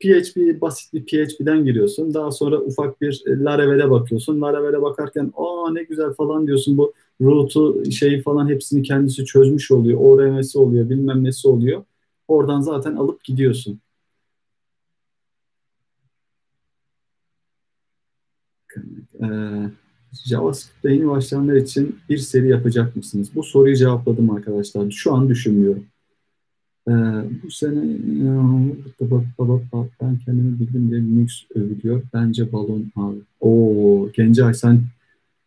PHP basit bir PHP'den giriyorsun. Daha sonra ufak bir e, Laravel'e bakıyorsun. Laravel'e bakarken aa ne güzel falan diyorsun. Bu root'u şeyi falan hepsini kendisi çözmüş oluyor. ORM'si oluyor, bilmem nesi oluyor. Oradan zaten alıp gidiyorsun. Ee, JavaScript'te yeni başlayanlar için bir seri yapacak mısınız? Bu soruyu cevapladım arkadaşlar. Şu an düşünmüyorum. Ee, bu sene ben kendimi bildim diye Linux övülüyor. Bence balon abi. Oo Gencay sen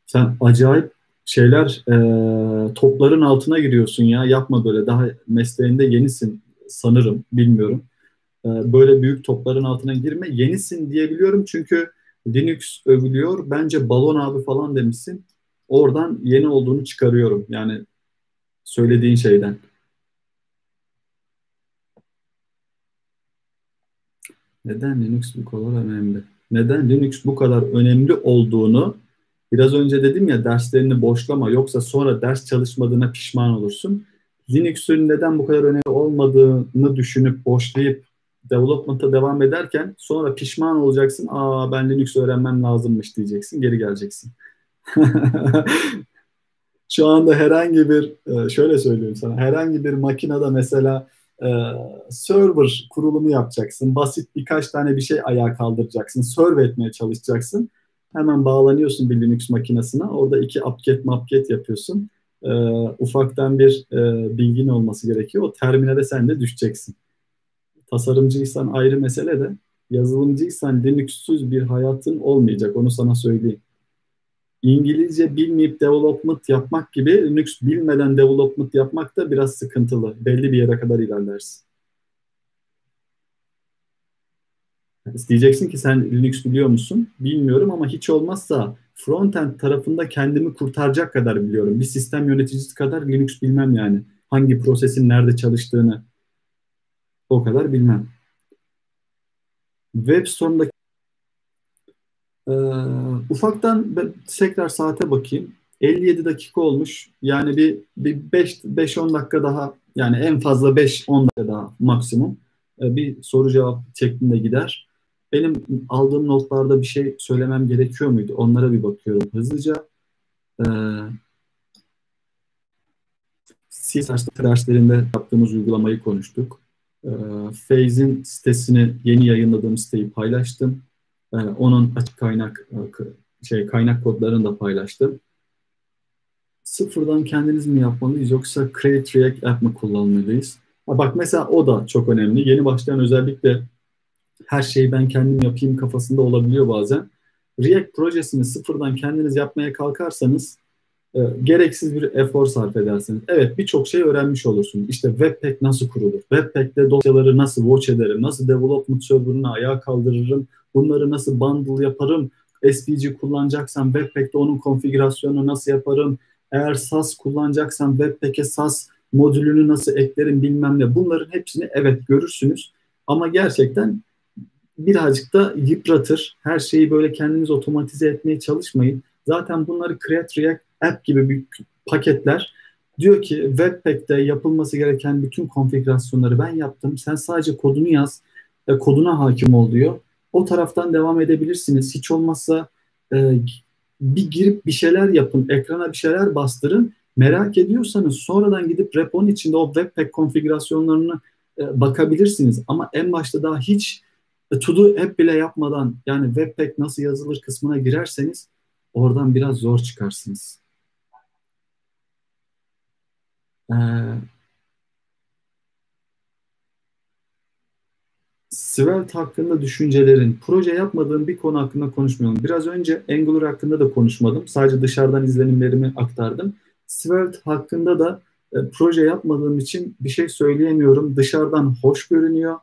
sen acayip şeyler e, topların altına giriyorsun ya. Yapma böyle. Daha mesleğinde yenisin sanırım. Bilmiyorum. E, böyle büyük topların altına girme. Yenisin diyebiliyorum çünkü Linux övülüyor. Bence balon abi falan demişsin. Oradan yeni olduğunu çıkarıyorum. Yani söylediğin şeyden. Neden Linux bu kadar önemli? Neden Linux bu kadar önemli olduğunu biraz önce dedim ya derslerini boşlama yoksa sonra ders çalışmadığına pişman olursun. Linux'un neden bu kadar önemli olmadığını düşünüp boşlayıp development'a devam ederken sonra pişman olacaksın. Aa ben Linux öğrenmem lazımmış diyeceksin. Geri geleceksin. Şu anda herhangi bir e, şöyle söyleyeyim sana herhangi bir makinede mesela e, server kurulumu yapacaksın. Basit birkaç tane bir şey ayağa kaldıracaksın. Serve etmeye çalışacaksın. Hemen bağlanıyorsun bir Linux makinesine. Orada iki upget mapget yapıyorsun. E, ufaktan bir e, bilgin olması gerekiyor. O terminale sen de düşeceksin. Tasarımcıysan ayrı mesele de yazılımcıysan Linux'suz bir hayatın olmayacak. Onu sana söyleyeyim. İngilizce bilmeyip development yapmak gibi Linux bilmeden development yapmak da biraz sıkıntılı. Belli bir yere kadar ilerlersin. Diyeceksin ki sen Linux biliyor musun? Bilmiyorum ama hiç olmazsa frontend tarafında kendimi kurtaracak kadar biliyorum. Bir sistem yöneticisi kadar Linux bilmem yani. Hangi prosesin nerede çalıştığını o kadar bilmem. Web Storm'daki ee, ufaktan ben tekrar saate bakayım. 57 dakika olmuş. Yani bir, bir 5-10 dakika daha yani en fazla 5-10 dakika daha maksimum ee, bir soru cevap şeklinde gider. Benim aldığım notlarda bir şey söylemem gerekiyor muydu? Onlara bir bakıyorum hızlıca. Ee, CSS derslerinde yaptığımız uygulamayı konuştuk. Ee, Phase'in sitesini yeni yayınladığım siteyi paylaştım. Ee, onun açık kaynak e, şey kaynak kodlarını da paylaştım. Sıfırdan kendiniz mi yapmalıyız yoksa Create React App mı kullanmalıyız? Ha bak mesela o da çok önemli. Yeni başlayan özellikle her şeyi ben kendim yapayım kafasında olabiliyor bazen. React projesini sıfırdan kendiniz yapmaya kalkarsanız e, gereksiz bir efor sarf edersiniz. Evet birçok şey öğrenmiş olursunuz. İşte Webpack nasıl kurulur? Webpack'te dosyaları nasıl watch ederim? Nasıl development server'ını ayağa kaldırırım? Bunları nasıl bundle yaparım? SVG kullanacaksam Webpack'te onun konfigürasyonunu nasıl yaparım? Eğer SAS kullanacaksam Webpack'e SAS modülünü nasıl eklerim bilmem ne. Bunların hepsini evet görürsünüz. Ama gerçekten birazcık da yıpratır. Her şeyi böyle kendiniz otomatize etmeye çalışmayın. Zaten bunları Create React App gibi büyük paketler diyor ki Webpack'te yapılması gereken bütün konfigürasyonları ben yaptım. Sen sadece kodunu yaz, e, koduna hakim ol diyor. O taraftan devam edebilirsiniz. Hiç olmazsa e, bir girip bir şeyler yapın, ekrana bir şeyler bastırın. Merak ediyorsanız sonradan gidip reponun içinde o Webpack konfigürasyonlarını e, bakabilirsiniz. Ama en başta daha hiç e, to hep bile yapmadan yani Webpack nasıl yazılır kısmına girerseniz oradan biraz zor çıkarsınız. Ee, Svelte hakkında düşüncelerin, proje yapmadığım bir konu hakkında konuşmuyorum. Biraz önce Angular hakkında da konuşmadım. Sadece dışarıdan izlenimlerimi aktardım. Svelte hakkında da e, proje yapmadığım için bir şey söyleyemiyorum. Dışarıdan hoş görünüyor.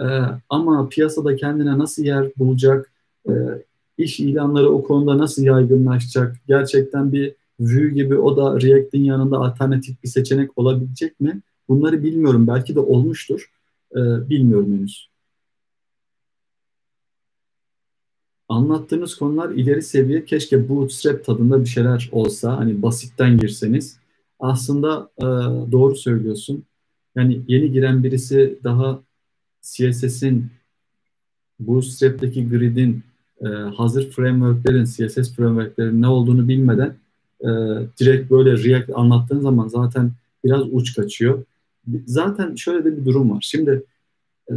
E, ama piyasada kendine nasıl yer bulacak, e, iş ilanları o konuda nasıl yaygınlaşacak, gerçekten bir Vue gibi o da React'in yanında alternatif bir seçenek olabilecek mi? Bunları bilmiyorum. Belki de olmuştur. E, bilmiyorum henüz. Anlattığınız konular ileri seviye. Keşke bootstrap tadında bir şeyler olsa. Hani basitten girseniz. Aslında e, doğru söylüyorsun. Yani yeni giren birisi daha CSS'in Bootstrap'teki grid'in e, hazır framework'lerin, CSS framework'lerin ne olduğunu bilmeden e, direkt böyle React anlattığın zaman zaten biraz uç kaçıyor. Zaten şöyle de bir durum var. Şimdi e,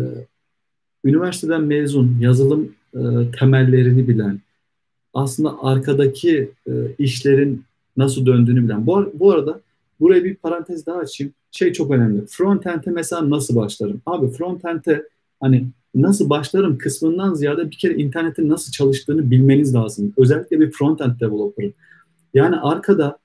üniversiteden mezun, yazılım e, temellerini bilen, aslında arkadaki e, işlerin nasıl döndüğünü bilen. Bu, bu arada buraya bir parantez daha açayım. Şey çok önemli. Frontend'e mesela nasıl başlarım? Abi frontend'e hani nasıl başlarım kısmından ziyade bir kere internetin nasıl çalıştığını bilmeniz lazım. Özellikle bir frontend developer'ın. Yani arkada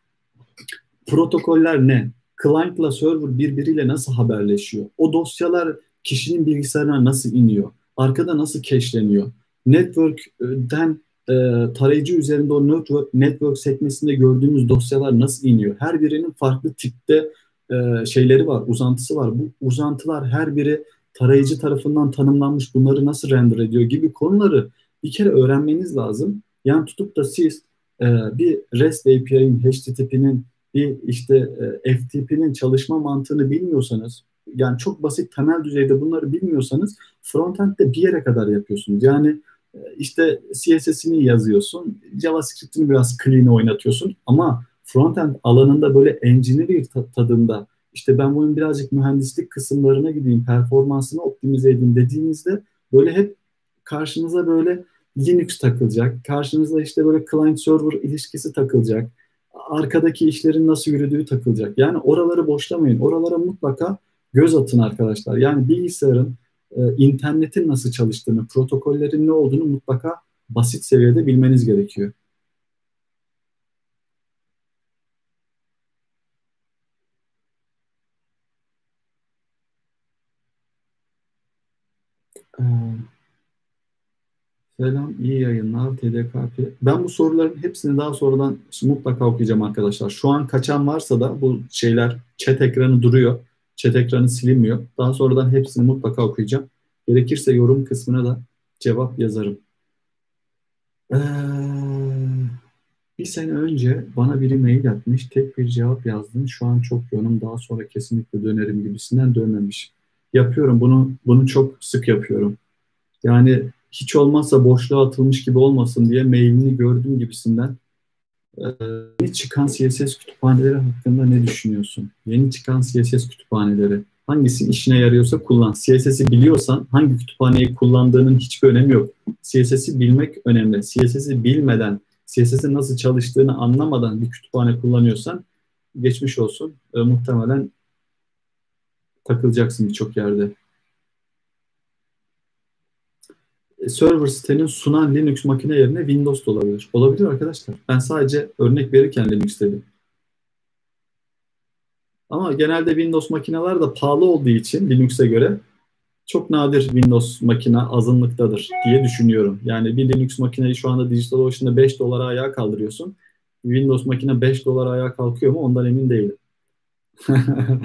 protokoller ne? Client'la server birbiriyle nasıl haberleşiyor? O dosyalar kişinin bilgisayarına nasıl iniyor? Arkada nasıl cache'leniyor? Network'den e, tarayıcı üzerinde o network, network sekmesinde gördüğümüz dosyalar nasıl iniyor? Her birinin farklı tipte e, şeyleri var, uzantısı var. Bu uzantılar her biri tarayıcı tarafından tanımlanmış bunları nasıl render ediyor gibi konuları bir kere öğrenmeniz lazım. Yani tutup da siz e, bir REST API'nin, HTTP'nin, bir işte e, FTP'nin çalışma mantığını bilmiyorsanız, yani çok basit temel düzeyde bunları bilmiyorsanız frontend'de bir yere kadar yapıyorsunuz. Yani e, işte CSS'ini yazıyorsun, JavaScript'ini biraz clean oynatıyorsun ama frontend alanında böyle engineering tadında işte ben bunun birazcık mühendislik kısımlarına gideyim, performansını optimize edeyim dediğinizde böyle hep karşınıza böyle Linux takılacak, karşınıza işte böyle client server ilişkisi takılacak, arkadaki işlerin nasıl yürüdüğü takılacak. Yani oraları boşlamayın, oralara mutlaka göz atın arkadaşlar. Yani bilgisayarın, e, internetin nasıl çalıştığını, protokollerin ne olduğunu mutlaka basit seviyede bilmeniz gerekiyor. Ee, selam, iyi yayınlar TDKP. Ben bu soruların hepsini daha sonradan mutlaka okuyacağım arkadaşlar. Şu an kaçan varsa da bu şeyler chat ekranı duruyor. Chat ekranı silinmiyor. Daha sonradan hepsini mutlaka okuyacağım. Gerekirse yorum kısmına da cevap yazarım. Ee, bir sene önce bana biri mail atmış. Tek bir cevap yazdın. Şu an çok yoğunum. Daha sonra kesinlikle dönerim gibisinden dönmemiş yapıyorum. Bunu bunu çok sık yapıyorum. Yani hiç olmazsa boşluğa atılmış gibi olmasın diye mailini gördüm gibisinden. Ee, yeni çıkan CSS kütüphaneleri hakkında ne düşünüyorsun? Yeni çıkan CSS kütüphaneleri. Hangisi işine yarıyorsa kullan. CSS'i biliyorsan hangi kütüphaneyi kullandığının hiçbir önemi yok. CSS'i bilmek önemli. CSS'i bilmeden, CSS'in nasıl çalıştığını anlamadan bir kütüphane kullanıyorsan geçmiş olsun. E, muhtemelen takılacaksın birçok yerde. E, server sitenin sunan Linux makine yerine Windows da olabilir. Olabilir arkadaşlar. Ben sadece örnek verirken Linux dedim. Ama genelde Windows makineler de pahalı olduğu için Linux'e göre çok nadir Windows makine azınlıktadır diye düşünüyorum. Yani bir Linux makineyi şu anda DigitalOcean'da 5 dolara ayağa kaldırıyorsun. Windows makine 5 dolara ayağa kalkıyor mu ondan emin değilim.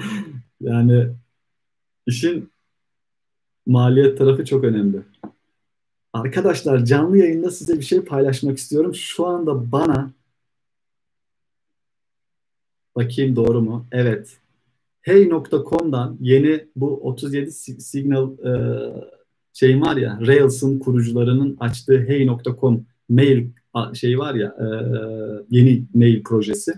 yani İşin maliyet tarafı çok önemli. Arkadaşlar canlı yayında size bir şey paylaşmak istiyorum. Şu anda bana bakayım doğru mu? Evet. Hey.com'dan yeni bu 37 Signal e, şey var ya Rails'ın kurucularının açtığı Hey.com mail şey var ya e, yeni mail projesi.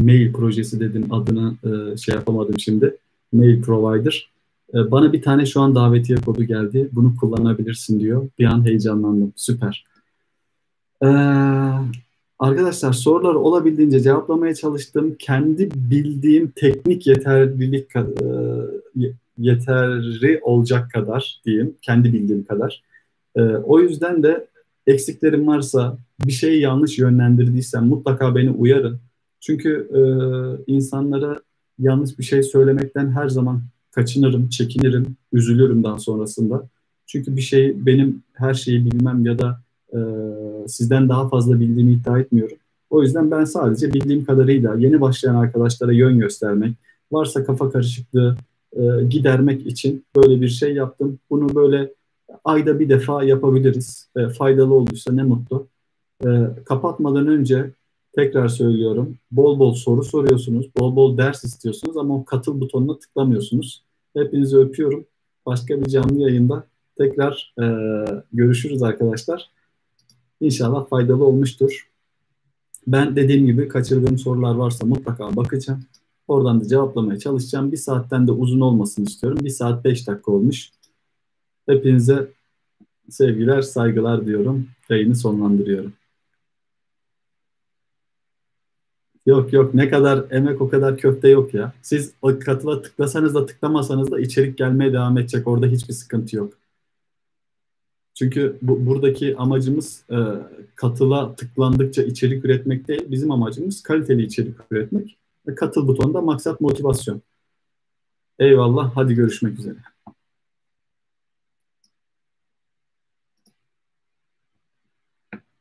Mail projesi dedim adını e, şey yapamadım şimdi mail provider. E, bana bir tane şu an davetiye kodu geldi. Bunu kullanabilirsin diyor. Bir an heyecanlandım. Süper. Ee, arkadaşlar sorular olabildiğince cevaplamaya çalıştım. Kendi bildiğim teknik yeterlilik e, yeterli olacak kadar diyeyim. Kendi bildiğim kadar. E, o yüzden de eksiklerim varsa bir şeyi yanlış yönlendirdiysem mutlaka beni uyarın. Çünkü e, insanlara yanlış bir şey söylemekten her zaman kaçınırım, çekinirim, üzülürüm daha sonrasında. Çünkü bir şey benim her şeyi bilmem ya da e, sizden daha fazla bildiğimi iddia etmiyorum. O yüzden ben sadece bildiğim kadarıyla yeni başlayan arkadaşlara yön göstermek, varsa kafa karışıklığı e, gidermek için böyle bir şey yaptım. Bunu böyle ayda bir defa yapabiliriz. E, faydalı olduysa ne mutlu. E, kapatmadan önce tekrar söylüyorum. Bol bol soru soruyorsunuz. Bol bol ders istiyorsunuz ama o katıl butonuna tıklamıyorsunuz. Hepinizi öpüyorum. Başka bir canlı yayında tekrar e, görüşürüz arkadaşlar. İnşallah faydalı olmuştur. Ben dediğim gibi kaçırdığım sorular varsa mutlaka bakacağım. Oradan da cevaplamaya çalışacağım. Bir saatten de uzun olmasını istiyorum. Bir saat beş dakika olmuş. Hepinize sevgiler, saygılar diyorum. Yayını sonlandırıyorum. Yok yok ne kadar emek o kadar köfte yok ya. Siz o katıla tıklasanız da tıklamasanız da içerik gelmeye devam edecek. Orada hiçbir sıkıntı yok. Çünkü bu, buradaki amacımız e, katıla tıklandıkça içerik üretmek değil. Bizim amacımız kaliteli içerik üretmek. Katıl butonunda maksat motivasyon. Eyvallah. Hadi görüşmek üzere.